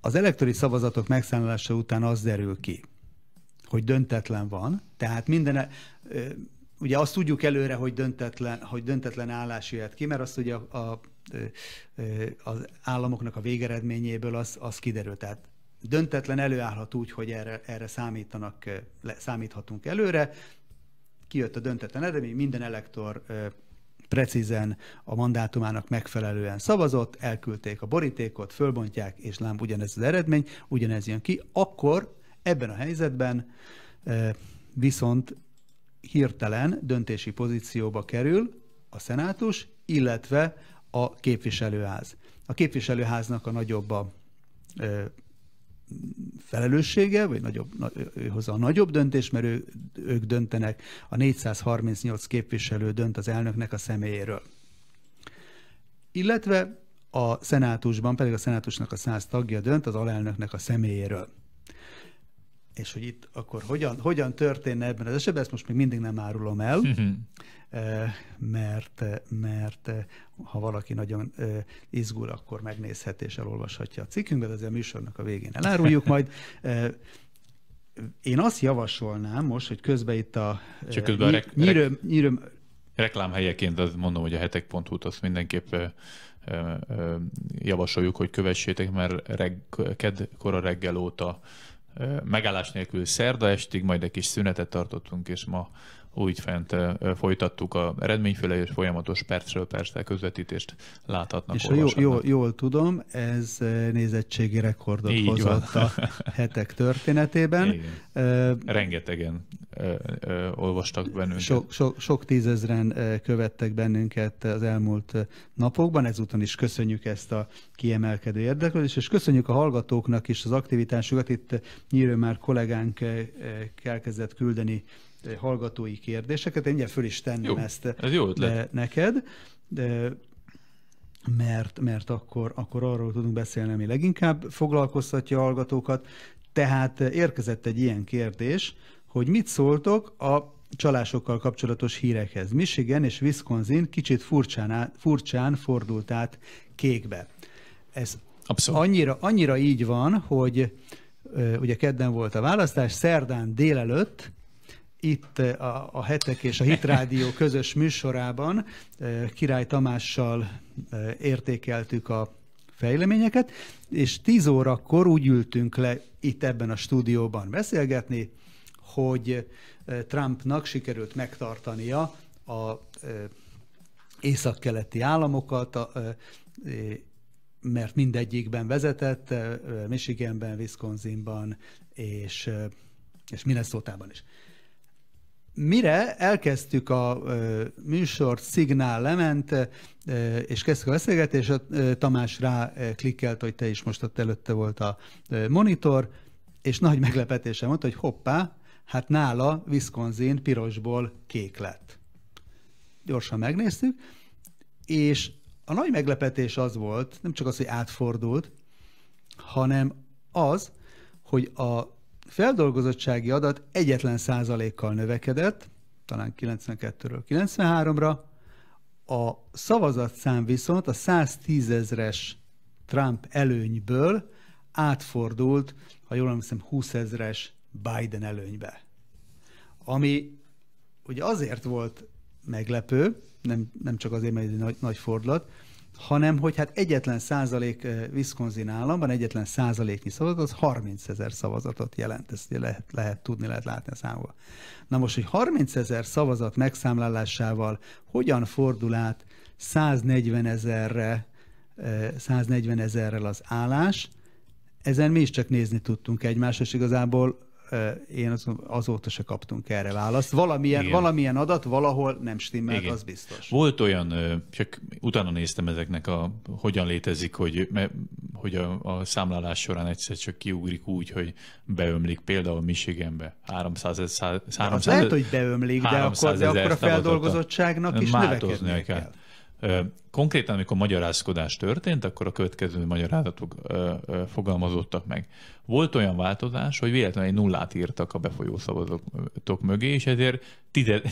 az elektori szavazatok megszámlálása után az derül ki, hogy döntetlen van, tehát minden, ugye azt tudjuk előre, hogy döntetlen, hogy döntetlen állás jöhet ki, mert azt ugye a, a, az államoknak a végeredményéből az, az kiderül. Tehát döntetlen előállhat úgy, hogy erre, erre számítanak, számíthatunk előre. Kijött a döntetlen eredmény, minden elektor precízen a mandátumának megfelelően szavazott, elküldték a borítékot, fölbontják, és lám ugyanez az eredmény, ugyanez jön ki, akkor ebben a helyzetben viszont hirtelen döntési pozícióba kerül a szenátus, illetve a képviselőház. A képviselőháznak a nagyobb a felelőssége, vagy nagyobb, ő hozza a nagyobb döntés, mert ő, ők döntenek, a 438 képviselő dönt az elnöknek a személyéről. Illetve a szenátusban pedig a szenátusnak a száz tagja dönt az alelnöknek a személyéről. És hogy itt akkor hogyan, hogyan történne ebben az esetben, ezt most még mindig nem árulom el. mert, mert ha valaki nagyon izgul, akkor megnézhet és elolvashatja a cikkünkben, de ezzel a műsornak a végén eláruljuk majd. Én azt javasolnám most, hogy közben itt a, Csak közben nyí- a rek- nyíröm, nyíröm, reklámhelyeként azt mondom, hogy a hetek.hu-t azt mindenképp javasoljuk, hogy kövessétek, mert reg, kedkora reggel óta megállás nélkül szerda estig, majd egy kis szünetet tartottunk, és ma úgy fent folytattuk a eredményféle és folyamatos percről percre közvetítést láthatnak. És jól, jól, jól tudom, ez nézettségi rekordot Így hozott van. a hetek történetében. Igen. Rengetegen olvastak bennünket. Sok, sok, sok tízezren követtek bennünket az elmúlt napokban, ezúton is köszönjük ezt a kiemelkedő érdeklődést, és köszönjük a hallgatóknak is az aktivitásukat. Itt nyílő már kollégánk elkezdett küldeni hallgatói kérdéseket. Én föl is tenném jó, ezt ez jó de neked, de mert, mert akkor, akkor arról tudunk beszélni, ami leginkább foglalkoztatja a hallgatókat. Tehát érkezett egy ilyen kérdés, hogy mit szóltok a csalásokkal kapcsolatos hírekhez. Michigan és Wisconsin kicsit furcsán, át, furcsán fordult át kékbe. Ez Abszolút. Annyira, annyira így van, hogy ugye kedden volt a választás, szerdán délelőtt itt eh, a, a Hetek és a Hitrádió közös műsorában eh, Király Tamással eh, értékeltük a fejleményeket, és 10 órakor úgy ültünk le itt ebben a stúdióban beszélgetni, hogy Trumpnak sikerült megtartania a északkeleti államokat, mert mindegyikben vezetett, Michiganben, Wisconsinban és, és Minnesota-ban is. Mire elkezdtük a műsort, szignál lement, és kezdtük a beszélgetést, a Tamás rá klikkelt, hogy te is most ott előtte volt a monitor, és nagy meglepetése mondta, hogy hoppá, hát nála Wisconsin pirosból kék lett. Gyorsan megnéztük, és a nagy meglepetés az volt, nem csak az, hogy átfordult, hanem az, hogy a feldolgozottsági adat egyetlen százalékkal növekedett, talán 92-ről 93-ra, a szavazatszám viszont a 110 ezres Trump előnyből átfordult, ha jól emlékszem, 20 ezres Biden előnybe. Ami ugye azért volt meglepő, nem, nem csak azért, mert egy nagy, nagy fordulat, hanem hogy hát egyetlen százalék Wisconsin államban, egyetlen százaléknyi szavazat, az 30 ezer szavazatot jelent. Ezt lehet, lehet tudni, lehet látni a számból. Na most, hogy 30 ezer szavazat megszámlálásával hogyan fordul át 140 ezerre, 140 eh, ezerrel az állás, ezen mi is csak nézni tudtunk egymásra, és igazából én az, azóta se kaptunk erre választ. Valamilyen, valamilyen adat valahol nem stimmel, Igen. az biztos. Volt olyan, csak utána néztem ezeknek, a, hogyan létezik, hogy, hogy a, a számlálás során egyszer csak kiugrik úgy, hogy beömlik például Michiganbe 300 ezer. 300 lehet, hogy beömlik, de akkor, de akkor a feldolgozottságnak is növekednie kell. kell. Konkrétan, amikor magyarázkodás történt, akkor a következő magyarázatok fogalmazottak meg. Volt olyan változás, hogy véletlenül egy nullát írtak a befolyó szavazatok mögé, és ezért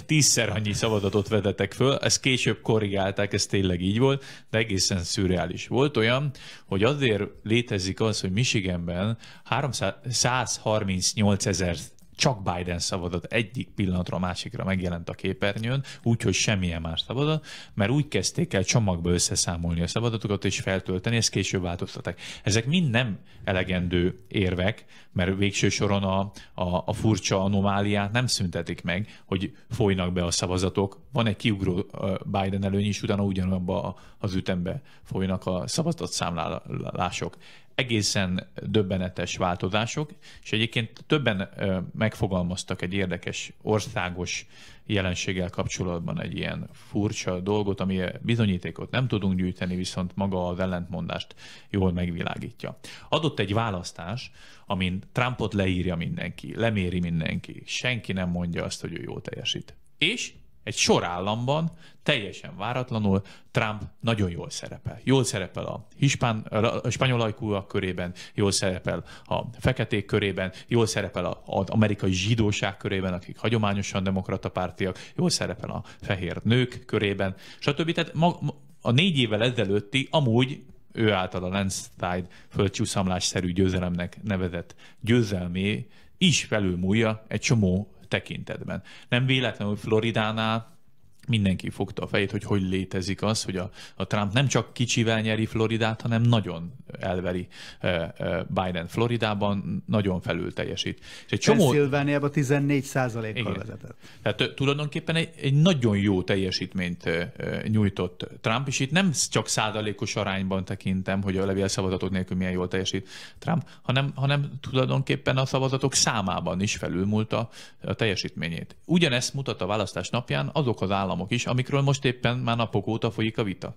tízszer annyi szavazatot vetettek föl, ezt később korrigálták, ez tényleg így volt, de egészen szürreális. Volt olyan, hogy azért létezik az, hogy Michiganben 338 ezer csak Biden szavazat egyik pillanatra a másikra megjelent a képernyőn, úgyhogy semmilyen más szavazat, mert úgy kezdték el csomagba összeszámolni a szavazatokat és feltölteni, ezt később változtatták. Ezek mind nem elegendő érvek, mert végső soron a, a, a furcsa anomáliát nem szüntetik meg, hogy folynak be a szavazatok. Van egy kiugró Biden előny is, utána ugyanabba az ütembe folynak a szavazatszámlálások egészen döbbenetes változások, és egyébként többen megfogalmaztak egy érdekes országos jelenséggel kapcsolatban egy ilyen furcsa dolgot, ami bizonyítékot nem tudunk gyűjteni, viszont maga az ellentmondást jól megvilágítja. Adott egy választás, amin Trumpot leírja mindenki, leméri mindenki, senki nem mondja azt, hogy ő jól teljesít. És egy sor államban teljesen váratlanul Trump nagyon jól szerepel. Jól szerepel a, hispán, a spanyol ajkúak körében, jól szerepel a feketék körében, jól szerepel az amerikai zsidóság körében, akik hagyományosan demokrata pártiak, jól szerepel a fehér nők körében, stb. Tehát ma, a négy évvel ezelőtti, amúgy ő által a landslide földcsúszamlásszerű győzelemnek nevezett győzelmé is felülmúlja egy csomó tekintetben. Nem véletlenül Floridánál mindenki fogta a fejét, hogy hogy létezik az, hogy a, a Trump nem csak kicsivel nyeri Floridát, hanem nagyon elveri uh, Biden Floridában, nagyon felül teljesít. És egy csomó... Pennsylvániában 14 százalékkal vezetett. Tehát tulajdonképpen egy, egy nagyon jó teljesítményt nyújtott Trump, és itt nem csak százalékos arányban tekintem, hogy a levél szavazatok nélkül milyen jól teljesít Trump, hanem, hanem tulajdonképpen a szavazatok számában is felülmúlta a teljesítményét. Ugyanezt mutat a választás napján azok az államok, államok is, amikről most éppen már napok óta folyik a vita.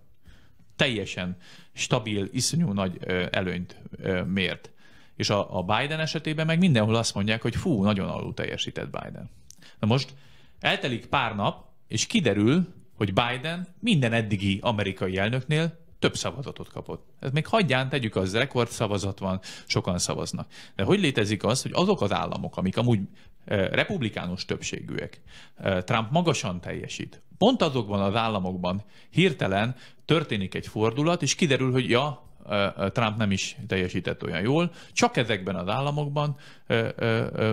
Teljesen stabil, iszonyú nagy előnyt mért. És a, Biden esetében meg mindenhol azt mondják, hogy fú, nagyon alul teljesített Biden. Na most eltelik pár nap, és kiderül, hogy Biden minden eddigi amerikai elnöknél több szavazatot kapott. Ez még hagyján, tegyük az, rekord szavazat van, sokan szavaznak. De hogy létezik az, hogy azok az államok, amik amúgy republikánus többségűek, Trump magasan teljesít, pont azokban az államokban hirtelen történik egy fordulat, és kiderül, hogy ja, Trump nem is teljesített olyan jól, csak ezekben az államokban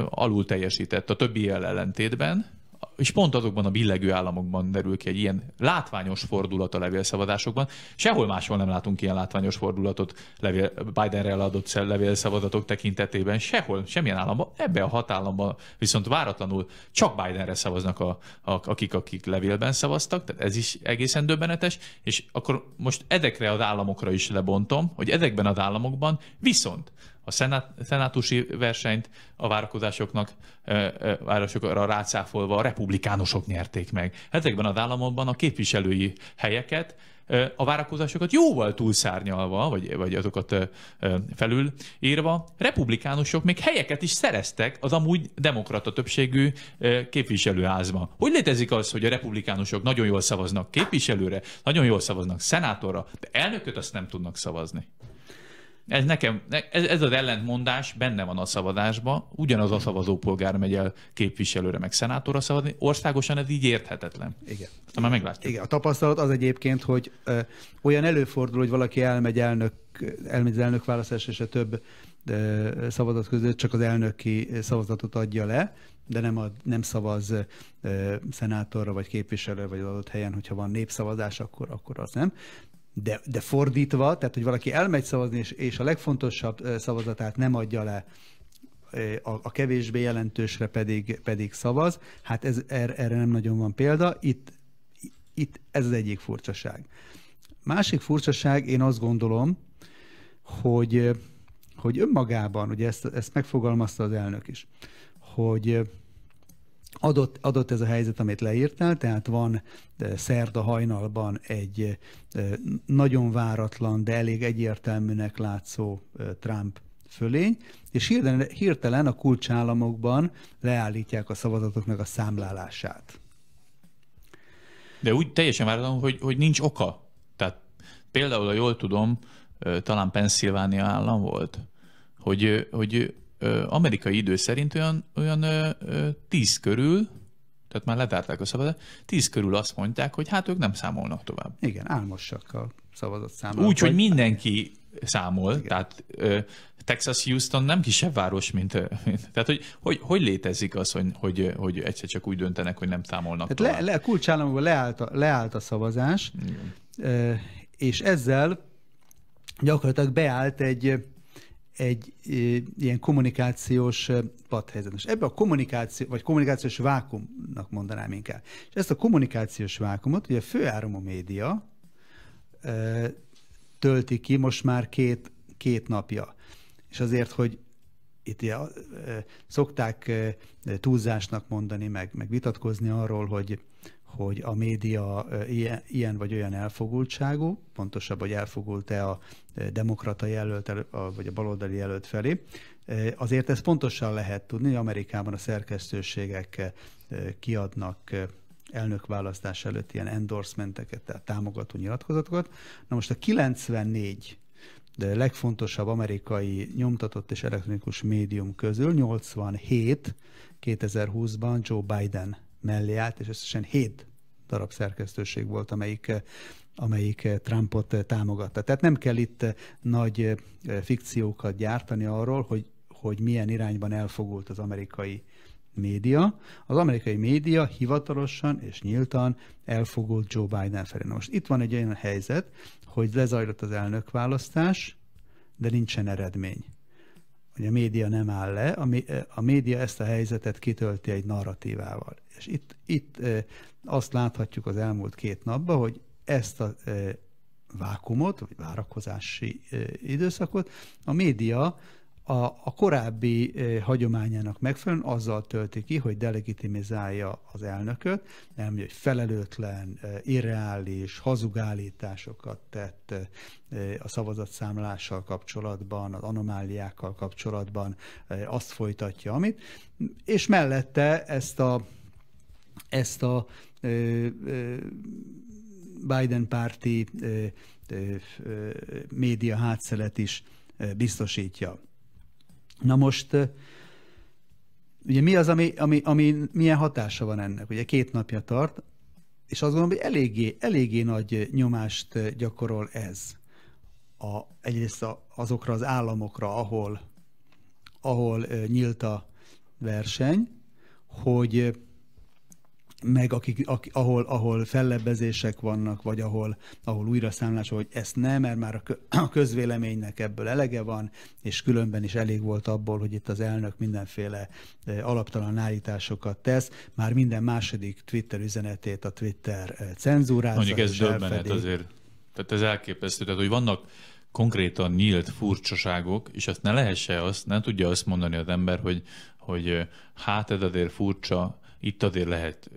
alul teljesített a többi ellentétben, és pont azokban a billegő államokban derül ki egy ilyen látványos fordulat a levélszavazásokban. Sehol máshol nem látunk ilyen látványos fordulatot levél, Bidenre adott levélszavazatok tekintetében. Sehol, semmilyen államban. Ebbe a hat államban viszont váratlanul csak Bidenre szavaznak a, a, akik, akik levélben szavaztak, tehát ez is egészen döbbenetes, és akkor most ezekre az államokra is lebontom, hogy ezekben az államokban viszont a szenát, szenátusi versenyt a várakozásoknak, városokra rácáfolva a republikánusok nyerték meg. Ezekben az államokban a képviselői helyeket a várakozásokat jóval túlszárnyalva, vagy, vagy azokat felülírva, republikánusok még helyeket is szereztek az amúgy demokrata többségű képviselőházban. Hogy létezik az, hogy a republikánusok nagyon jól szavaznak képviselőre, nagyon jól szavaznak szenátorra, de elnököt azt nem tudnak szavazni? Ez nekem, ez, ez az ellentmondás benne van a szavazásban, ugyanaz a szavazópolgár megy el képviselőre, meg szenátorra szavazni, országosan ez így érthetetlen. Igen. Aztán már meglátjuk. Igen, a tapasztalat az egyébként, hogy ö, olyan előfordul, hogy valaki elmegy elnök, elmegy az elnök választás, és a több ö, szavazat között csak az elnöki szavazatot adja le, de nem, ad, nem szavaz ö, szenátorra vagy képviselő, vagy adott helyen, hogyha van népszavazás, akkor, akkor az nem de, de fordítva, tehát hogy valaki elmegy szavazni, és, és a legfontosabb szavazatát nem adja le, a, a kevésbé jelentősre pedig, pedig szavaz, hát ez, erre, erre nem nagyon van példa. Itt, itt ez az egyik furcsaság. Másik furcsaság, én azt gondolom, hogy, hogy önmagában, ugye ezt, ezt megfogalmazta az elnök is, hogy adott, adott ez a helyzet, amit leírtál, tehát van szerda hajnalban egy nagyon váratlan, de elég egyértelműnek látszó Trump fölény, és hirtelen, hirtelen a kulcsállamokban leállítják a szavazatoknak a számlálását. De úgy teljesen váratlan, hogy, hogy nincs oka. Tehát például, ha jól tudom, talán Pennsylvania állam volt, hogy, hogy amerikai idő szerint olyan, olyan tíz körül, tehát már letárták a szavazat, tíz körül azt mondták, hogy hát ők nem számolnak tovább. Igen, álmosak a szavazat számolnak. Úgy, hogy mindenki számol, Igen. tehát Texas Houston nem kisebb város, mint... tehát, hogy, hogy hogy létezik az, hogy, hogy, hogy egyszer csak úgy döntenek, hogy nem számolnak tehát le, le, kulcsállamokban leállt a, leállt a szavazás, Igen. és ezzel gyakorlatilag beállt egy, egy ilyen kommunikációs padhelyzet. És ebbe a kommunikáció, vagy kommunikációs vákumnak mondanám inkább. És ezt a kommunikációs vákumot ugye a főáramú média tölti ki most már két, két napja. És azért, hogy itt ja, szokták túlzásnak mondani, meg, meg vitatkozni arról, hogy, hogy a média ilyen, vagy olyan elfogultságú, pontosabb, hogy elfogult-e a demokrata jelölt, vagy a baloldali jelölt felé. Azért ezt pontosan lehet tudni, hogy Amerikában a szerkesztőségek kiadnak elnökválasztás előtt ilyen endorsementeket, tehát támogató nyilatkozatokat. Na most a 94 de legfontosabb amerikai nyomtatott és elektronikus médium közül 87 2020-ban Joe Biden mellé állt, és összesen 7 darab szerkesztőség volt, amelyik amelyik Trumpot támogatta. Tehát nem kell itt nagy fikciókat gyártani arról, hogy, hogy milyen irányban elfogult az amerikai média. Az amerikai média hivatalosan és nyíltan elfogult Joe Biden felé. Most itt van egy olyan helyzet, hogy lezajlott az elnökválasztás, de nincsen eredmény. Hogy a média nem áll le, a média ezt a helyzetet kitölti egy narratívával. És itt, itt azt láthatjuk az elmúlt két napban, hogy ezt a vákumot, vagy várakozási időszakot a média a, a korábbi hagyományának megfelelően azzal tölti ki, hogy delegitimizálja az elnököt, nem, hogy felelőtlen, irreális, hazugállításokat tett a szavazatszámlással kapcsolatban, az anomáliákkal kapcsolatban, azt folytatja, amit, és mellette ezt a, ezt a Biden párti média hátszelet is biztosítja. Na most, ugye mi az, ami, ami, ami milyen hatása van ennek? Ugye két napja tart, és azt gondolom, hogy eléggé, eléggé nagy nyomást gyakorol ez. A, egyrészt azokra az államokra, ahol, ahol nyílt a verseny, hogy meg akik, akik, ahol, ahol fellebbezések vannak, vagy ahol, ahol újra számlás, hogy ezt nem, mert már a közvéleménynek ebből elege van, és különben is elég volt abból, hogy itt az elnök mindenféle eh, alaptalan állításokat tesz, már minden második Twitter üzenetét a Twitter eh, cenzúrázza. Mondjuk ez döbbenet azért. Tehát ez elképesztő. Tehát, hogy vannak konkrétan nyílt furcsaságok, és azt ne lehesse azt, nem tudja azt mondani az ember, hogy, hogy eh, hát ez azért furcsa, itt azért lehet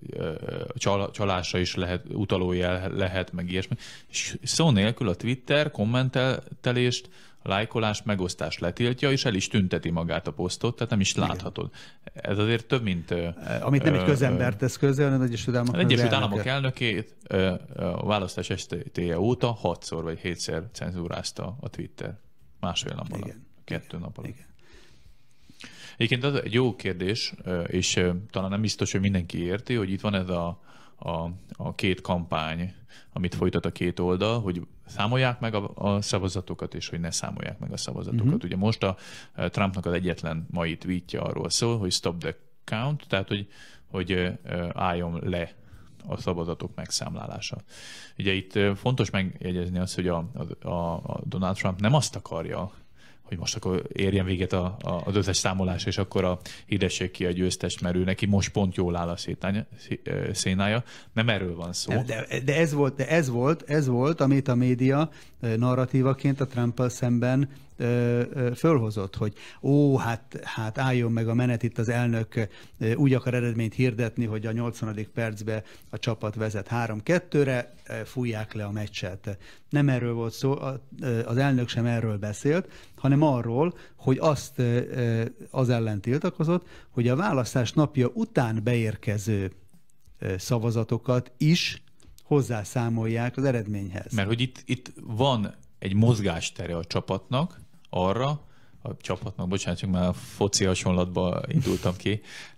csal, csalásra is lehet, utalójel lehet, meg ilyesmi. És szó nélkül a Twitter kommentelést, lájkolást, megosztást letiltja, és el is tünteti magát a posztot, tehát nem is Igen. láthatod. Ez azért több, mint... Amit nem egy közember tesz közé, hanem az Egyesült Államok, az Egyesült Államok elnökét a választás estéje óta hatszor vagy hétszer cenzúrázta a Twitter. Másfél nap alatt. Igen. Kettő nap alatt. Igen. Egyébként az egy jó kérdés, és talán nem biztos, hogy mindenki érti, hogy itt van ez a, a, a két kampány, amit folytat a két oldal, hogy számolják meg a, a szavazatokat, és hogy ne számolják meg a szavazatokat. Uh-huh. Ugye most a Trumpnak az egyetlen mai tweetje arról szól, hogy stop the count, tehát hogy, hogy álljon le a szavazatok megszámlálása. Ugye itt fontos megjegyezni azt, hogy a, a, a Donald Trump nem azt akarja, hogy most akkor érjen véget a, a, az összes számolás, és akkor a hidesség ki a győztes, mert ő neki most pont jól áll a szénája. Nem erről van szó. De, de, ez volt, de ez volt, ez volt, amit a média narratívaként a trump szemben fölhozott, hogy ó, hát, hát álljon meg a menet, itt az elnök úgy akar eredményt hirdetni, hogy a 80. percbe a csapat vezet 3-2-re, fújják le a meccset. Nem erről volt szó, az elnök sem erről beszélt, hanem arról, hogy azt az ellen tiltakozott, hogy a választás napja után beérkező szavazatokat is hozzászámolják az eredményhez. Mert hogy itt, itt van egy mozgástere a csapatnak, arra, a csapatnak, bocsánat, csak már foci hasonlatba indultam ki,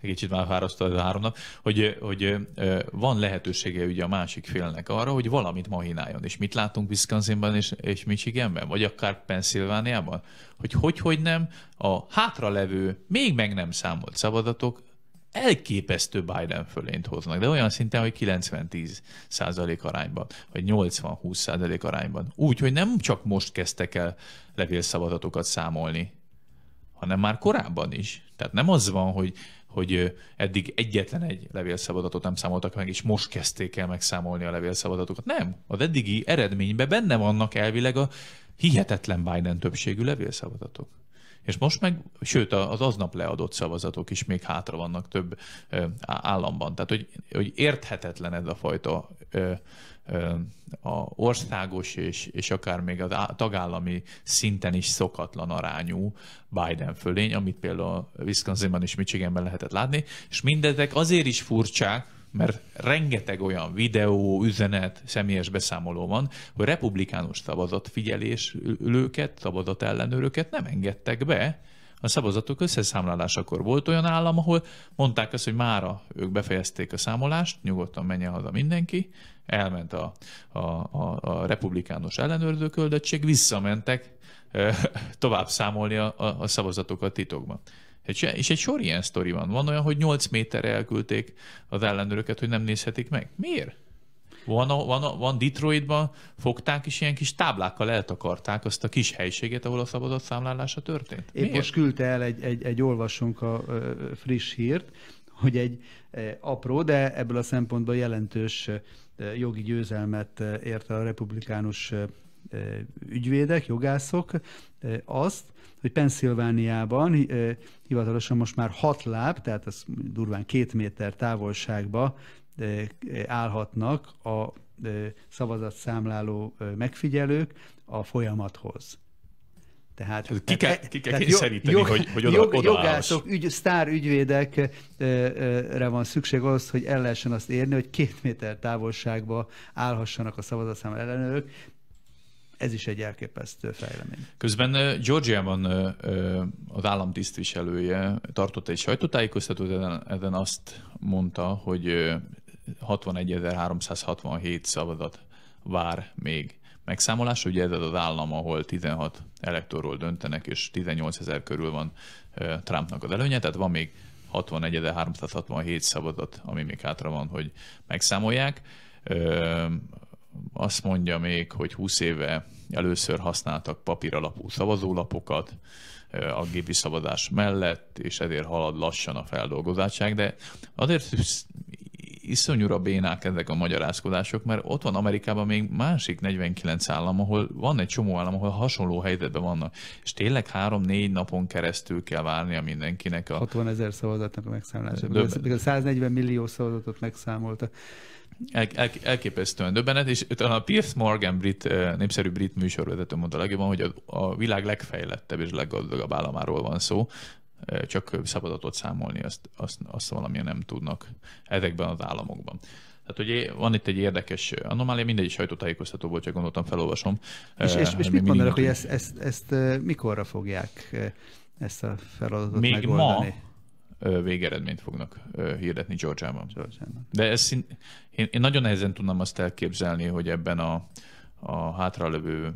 egy kicsit már fárasztó ez a három nap, hogy, hogy van lehetősége ugye a másik félnek arra, hogy valamit mahináljon. És mit látunk Wisconsinban és, és Michiganben, vagy akár Pennsylvániában? Hogy hogy, hogy nem, a hátralevő, még meg nem számolt szabadatok elképesztő Biden fölényt hoznak, de olyan szinten, hogy 90-10 százalék arányban, vagy 80-20 százalék arányban. Úgy, hogy nem csak most kezdtek el levélszavazatokat számolni, hanem már korábban is. Tehát nem az van, hogy, hogy eddig egyetlen egy levélszavadatot nem számoltak meg, és most kezdték el megszámolni a levélszavazatokat. Nem. Az eddigi eredményben benne vannak elvileg a hihetetlen Biden többségű levélszavazatok. És most meg, sőt, az aznap leadott szavazatok is még hátra vannak több államban. Tehát, hogy, hogy érthetetlen ez a fajta a országos és, és akár még a tagállami szinten is szokatlan arányú Biden fölény, amit például Wisconsinban és Michiganben lehetett látni, és mindezek azért is furcsák, mert rengeteg olyan videó, üzenet, személyes beszámoló van, hogy republikánus szavazat figyelésülőket, szavazat ellenőröket nem engedtek be, a szavazatok összeszámlálásakor volt olyan állam, ahol mondták azt, hogy mára ők befejezték a számolást, nyugodtan menjen haza mindenki, elment a, a, a, a republikánus ellenőrző küldöttség, visszamentek tovább számolni a, a, a szavazatokat titokban. És egy sor ilyen sztori van. Van olyan, hogy 8 méterre elküldték az ellenőröket, hogy nem nézhetik meg. Miért? Van, a, van, a, van Detroitban, fogták és ilyen kis táblákkal eltakarták azt a kis helységet, ahol a szabadott számlálása történt. Épp most küldte el egy, egy, egy olvasónk a friss hírt, hogy egy apró, de ebből a szempontból jelentős jogi győzelmet ért a republikánus ügyvédek, jogászok azt, hogy Pennsylvániában hivatalosan most már hat láb, tehát az durván két méter távolságba állhatnak a szavazatszámláló megfigyelők a folyamathoz. Tehát, ki kell, ki kell kényszeríteni, jog, hogy, hogy oda, jog, oda Jogászok, ügy, sztár ügyvédekre van szükség ahhoz, hogy el lehessen azt érni, hogy két méter távolságba állhassanak a szavazatszám ellenőrök. Ez is egy elképesztő fejlemény. Közben Georgiában az államtisztviselője tartott egy sajtótájékoztatót, ezen, azt mondta, hogy 61.367 szavazat vár még megszámolás. Ugye ez az állam, ahol 16 elektorról döntenek, és 18 ezer körül van Trumpnak az előnye, tehát van még 61.367 szavazat, ami még hátra van, hogy megszámolják. Azt mondja még, hogy 20 éve először használtak papíralapú szavazólapokat a gépi szavazás mellett, és ezért halad lassan a feldolgozátság, de azért iszonyúra bénák ezek a magyarázkodások, mert ott van Amerikában még másik 49 állam, ahol van egy csomó állam, ahol hasonló helyzetben vannak. És tényleg három-négy napon keresztül kell várnia mindenkinek. A... 60 ezer szavazatnak a megszámolása. A 140 millió szavazatot megszámolta. El, el, elképesztően döbbenet, és a Pierce Morgan brit, népszerű brit műsorvezető mondta legjobban, hogy a, a világ legfejlettebb és leggazdagabb államáról van szó, csak szabadatot számolni, azt, azt, azt valamilyen nem tudnak ezekben az államokban. Tehát ugye van itt egy érdekes anomália, mindegy sajtótájékoztató volt, csak gondoltam, felolvasom. És, és, és mit mondanak, hogy ezt, ezt, ezt, mikorra fogják ezt a feladatot Még megoldani? ma végeredményt fognak hirdetni Georgiában. De ez, én, én nagyon nehezen tudnám azt elképzelni, hogy ebben a, a hátralövő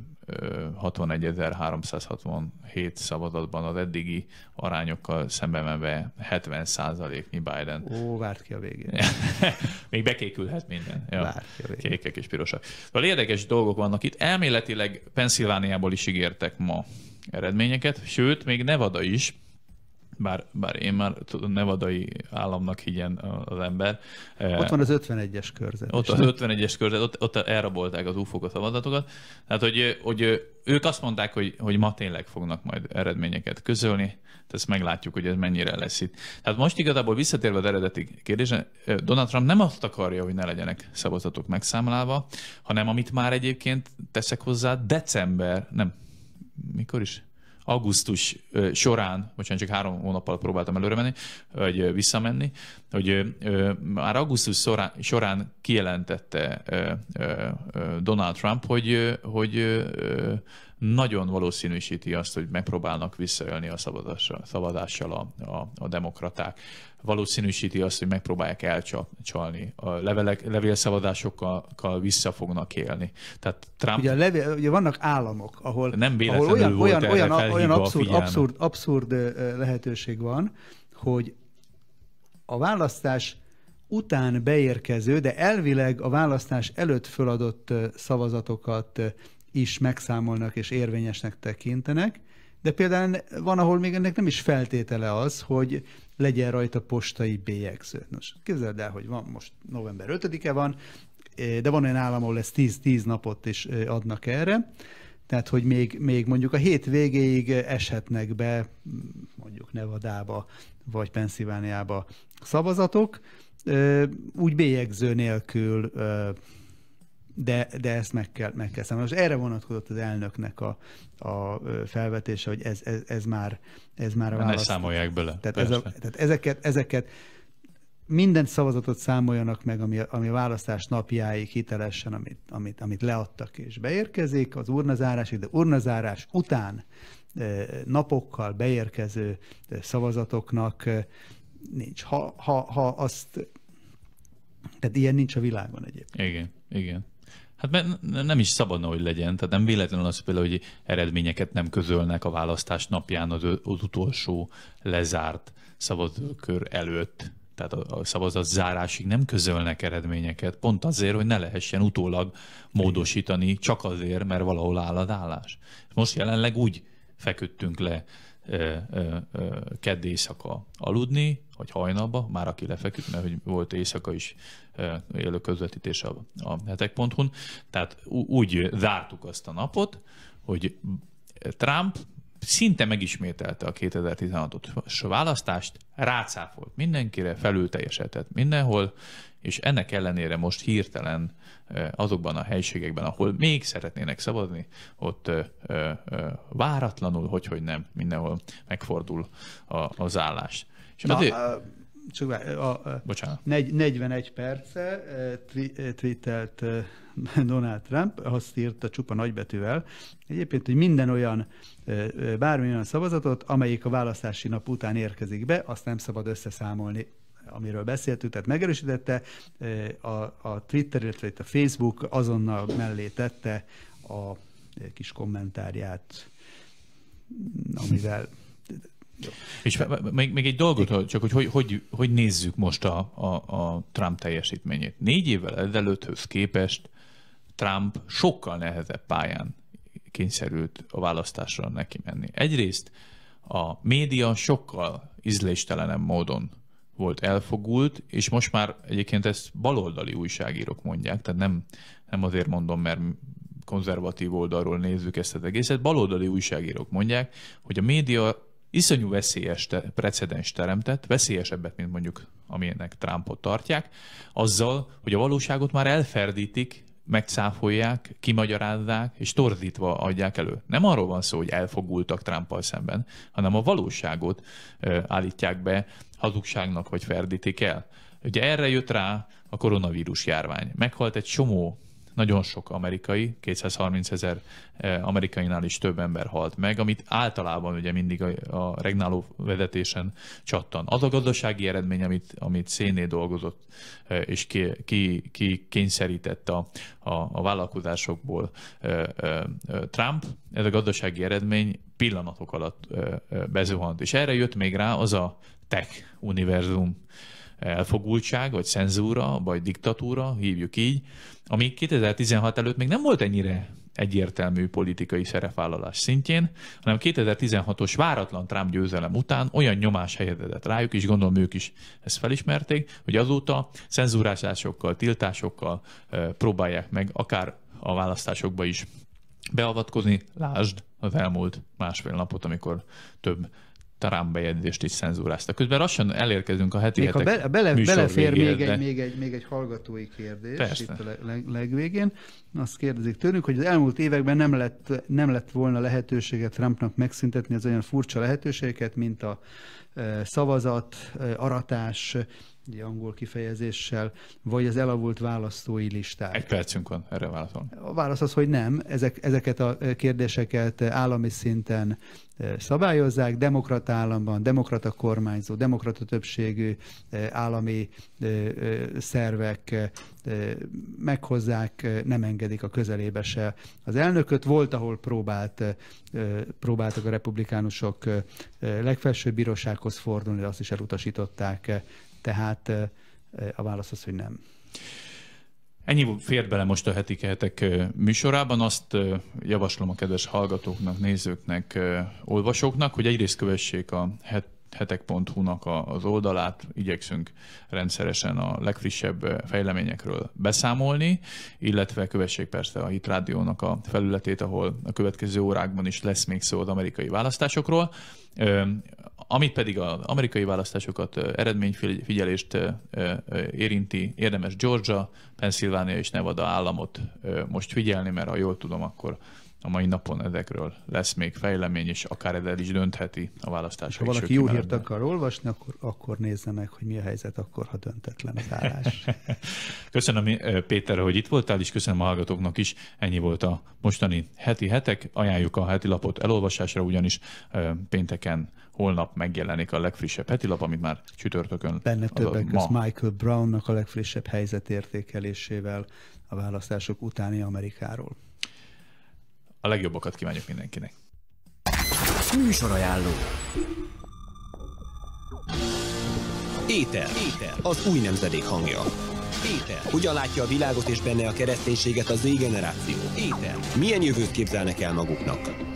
61.367 szavazatban az eddigi arányokkal szemben menve 70 százaléknyi Biden. Ó, várt ki a végén. Még bekékülhet minden. Ja. Várt ki a végén. Kékek és pirosak. Szóval érdekes dolgok vannak itt. Elméletileg Pennsylvániából is ígértek ma eredményeket, sőt, még Nevada is, bár, bár én már nevadai államnak higgyen az ember. Ott van az 51-es körzet. Ott az 51-es körzet, ott, ott elrabolták az UFO-k a szavazatokat. Tehát, hogy, hogy ők azt mondták, hogy, hogy ma tényleg fognak majd eredményeket közölni, tehát ezt meglátjuk, hogy ez mennyire lesz itt. Tehát most igazából visszatérve az eredeti kérdésre, Donald Trump nem azt akarja, hogy ne legyenek szavazatok megszámlálva, hanem amit már egyébként teszek hozzá, december, nem, mikor is? Augusztus során, bocsánat, csak három hónappal próbáltam előre menni, vagy visszamenni, hogy már augusztus során, kijelentette Donald Trump, hogy, hogy nagyon valószínűsíti azt, hogy megpróbálnak visszaölni a szavazással a, a, a demokraták. Valószínűsíti azt, hogy megpróbálják elcsalni. A levelek, levélszavazásokkal vissza fognak élni. Tehát Trump... Ugye, a levél, ugye vannak államok, ahol, nem ahol olyan, volt olyan, olyan, olyan abszurd, abszurd, abszurd lehetőség van, hogy a választás után beérkező, de elvileg a választás előtt föladott szavazatokat is megszámolnak és érvényesnek tekintenek, de például van, ahol még ennek nem is feltétele az, hogy legyen rajta postai bélyegző. Nos, képzeld el, hogy van most november 5-e van, de van olyan állam, ahol ezt 10-10 napot is adnak erre, tehát, hogy még, még mondjuk a hét végéig eshetnek be mondjuk Nevadába vagy Pennsylvániába szavazatok, úgy bélyegző nélkül de, de ezt meg kell, meg kell számolni. Most erre vonatkozott az elnöknek a, a felvetése, hogy ez, ez, ez már, ez már a választ. Ne számolják bele. Tehát, ez a, tehát ezeket, ezeket minden szavazatot számoljanak meg, ami, ami a választás napjáig hitelesen, amit, amit, amit leadtak és beérkezik az urnazárásig, de urnazárás után napokkal beérkező szavazatoknak nincs. Ha, ha, ha azt, tehát ilyen nincs a világon egyébként. Igen, igen. Hát mert nem is szabadna, hogy legyen. Tehát nem véletlenül az például, hogy eredményeket nem közölnek a választás napján az, az utolsó lezárt szavazókör előtt. Tehát a, a szavazat zárásig nem közölnek eredményeket, pont azért, hogy ne lehessen utólag módosítani, csak azért, mert valahol áll az állás. Most jelenleg úgy feküdtünk le kedd éjszaka aludni, vagy hajnalba, már aki lefeküdt, mert hogy volt éjszaka is élő közvetítés a, a hetek.hu-n. Tehát úgy zártuk azt a napot, hogy Trump szinte megismételte a 2016-os választást, rácáfolt mindenkire, felül teljesedett mindenhol, és ennek ellenére most hirtelen azokban a helységekben, ahol még szeretnének szavazni, ott váratlanul, hogy, hogy nem, mindenhol megfordul a, az állás. És Na, azért... a, csak a, a, Bocsánat. 41 perce tweetelt Donald Trump, azt írta csupa nagybetűvel, egyébként, hogy minden olyan, bármilyen szavazatot, amelyik a választási nap után érkezik be, azt nem szabad összeszámolni amiről beszéltünk, tehát megerősítette, a, a Twitter, illetve a Facebook azonnal mellé tette a kis kommentárját, amivel. És még, még egy dolgot, csak hogy hogy, hogy hogy nézzük most a, a, a Trump teljesítményét. Négy évvel ezelőtthöz képest Trump sokkal nehezebb pályán kényszerült a választásra neki menni. Egyrészt a média sokkal ízléstelenebb módon volt elfogult, és most már egyébként ezt baloldali újságírók mondják, tehát nem, nem azért mondom, mert konzervatív oldalról nézzük ezt az egészet, baloldali újságírók mondják, hogy a média iszonyú veszélyes te, precedens teremtett, veszélyesebbet, mint mondjuk amilyenek Trumpot tartják, azzal, hogy a valóságot már elferdítik, megcáfolják, kimagyarázzák, és torzítva adják elő. Nem arról van szó, hogy elfogultak Trumpal szemben, hanem a valóságot állítják be hazugságnak, vagy ferdítik el. Ugye erre jött rá a koronavírus járvány. Meghalt egy csomó nagyon sok amerikai, 230 ezer eh, amerikainál is több ember halt meg, amit általában ugye mindig a, a regnáló vezetésen csattan. Az a gazdasági eredmény, amit, amit szénné dolgozott, eh, és ki, ki, ki kényszerített a, a, a vállalkozásokból eh, Trump, ez a gazdasági eredmény pillanatok alatt bezuhant. És erre jött még rá az a tech univerzum, elfogultság, vagy cenzúra, vagy diktatúra, hívjuk így, ami 2016 előtt még nem volt ennyire egyértelmű politikai szerepvállalás szintjén, hanem 2016-os váratlan Trump győzelem után olyan nyomás helyezett rájuk, és gondolom ők is ezt felismerték, hogy azóta cenzúrázásokkal, tiltásokkal próbálják meg akár a választásokba is beavatkozni. Lásd az elmúlt másfél napot, amikor több Trump bejegyzést is cenzúráztak. Közben lassan elérkezünk a heti még hetek be, bele, belefér végére, még, de... egy, még, egy, még egy hallgatói kérdés Persze. itt a leg, legvégén. Azt kérdezik tőlünk, hogy az elmúlt években nem lett, nem lett volna lehetősége Trumpnak megszüntetni az olyan furcsa lehetőségeket, mint a e, szavazat, e, aratás, egy angol kifejezéssel, vagy az elavult választói listák. Egy percünk van erre válaszolni. A válasz az, hogy nem. Ezek, ezeket a kérdéseket állami szinten szabályozzák, demokrata államban, demokrata kormányzó, demokrata többségű állami szervek meghozzák, nem engedik a közelébe se az elnököt. Volt, ahol próbált, próbáltak a republikánusok legfelsőbb bírósághoz fordulni, de azt is elutasították. Tehát a válasz az, hogy nem. Ennyi fért bele most a heti kehetek műsorában. Azt javaslom a kedves hallgatóknak, nézőknek, olvasóknak, hogy egyrészt kövessék a het hetek.hu-nak az oldalát, igyekszünk rendszeresen a legfrissebb fejleményekről beszámolni, illetve kövessék persze a Hit Rádiónak a felületét, ahol a következő órákban is lesz még szó az amerikai választásokról. Amit pedig az amerikai választásokat, eredményfigyelést érinti, érdemes Georgia, Pennsylvania és Nevada államot most figyelni, mert ha jól tudom, akkor a mai napon ezekről lesz még fejlemény, és akár ez is döntheti a választás. Ha valaki jó hírt akar olvasni, akkor, akkor nézze meg, hogy mi a helyzet akkor, ha döntetlen az állás. köszönöm Péter, hogy itt voltál, és köszönöm a hallgatóknak is. Ennyi volt a mostani heti hetek. Ajánljuk a heti lapot elolvasásra, ugyanis pénteken holnap megjelenik a legfrissebb heti lap, amit már csütörtökön. Benne többek között Michael Brownnak a legfrissebb helyzetértékelésével a választások utáni Amerikáról. A legjobbakat kívánjuk mindenkinek. Műsorajánló. Éter. Éter. Az új nemzedék hangja. Éter. Hogyan látja a világot és benne a kereszténységet az Z generáció? Éter. Milyen jövőt képzelnek el maguknak?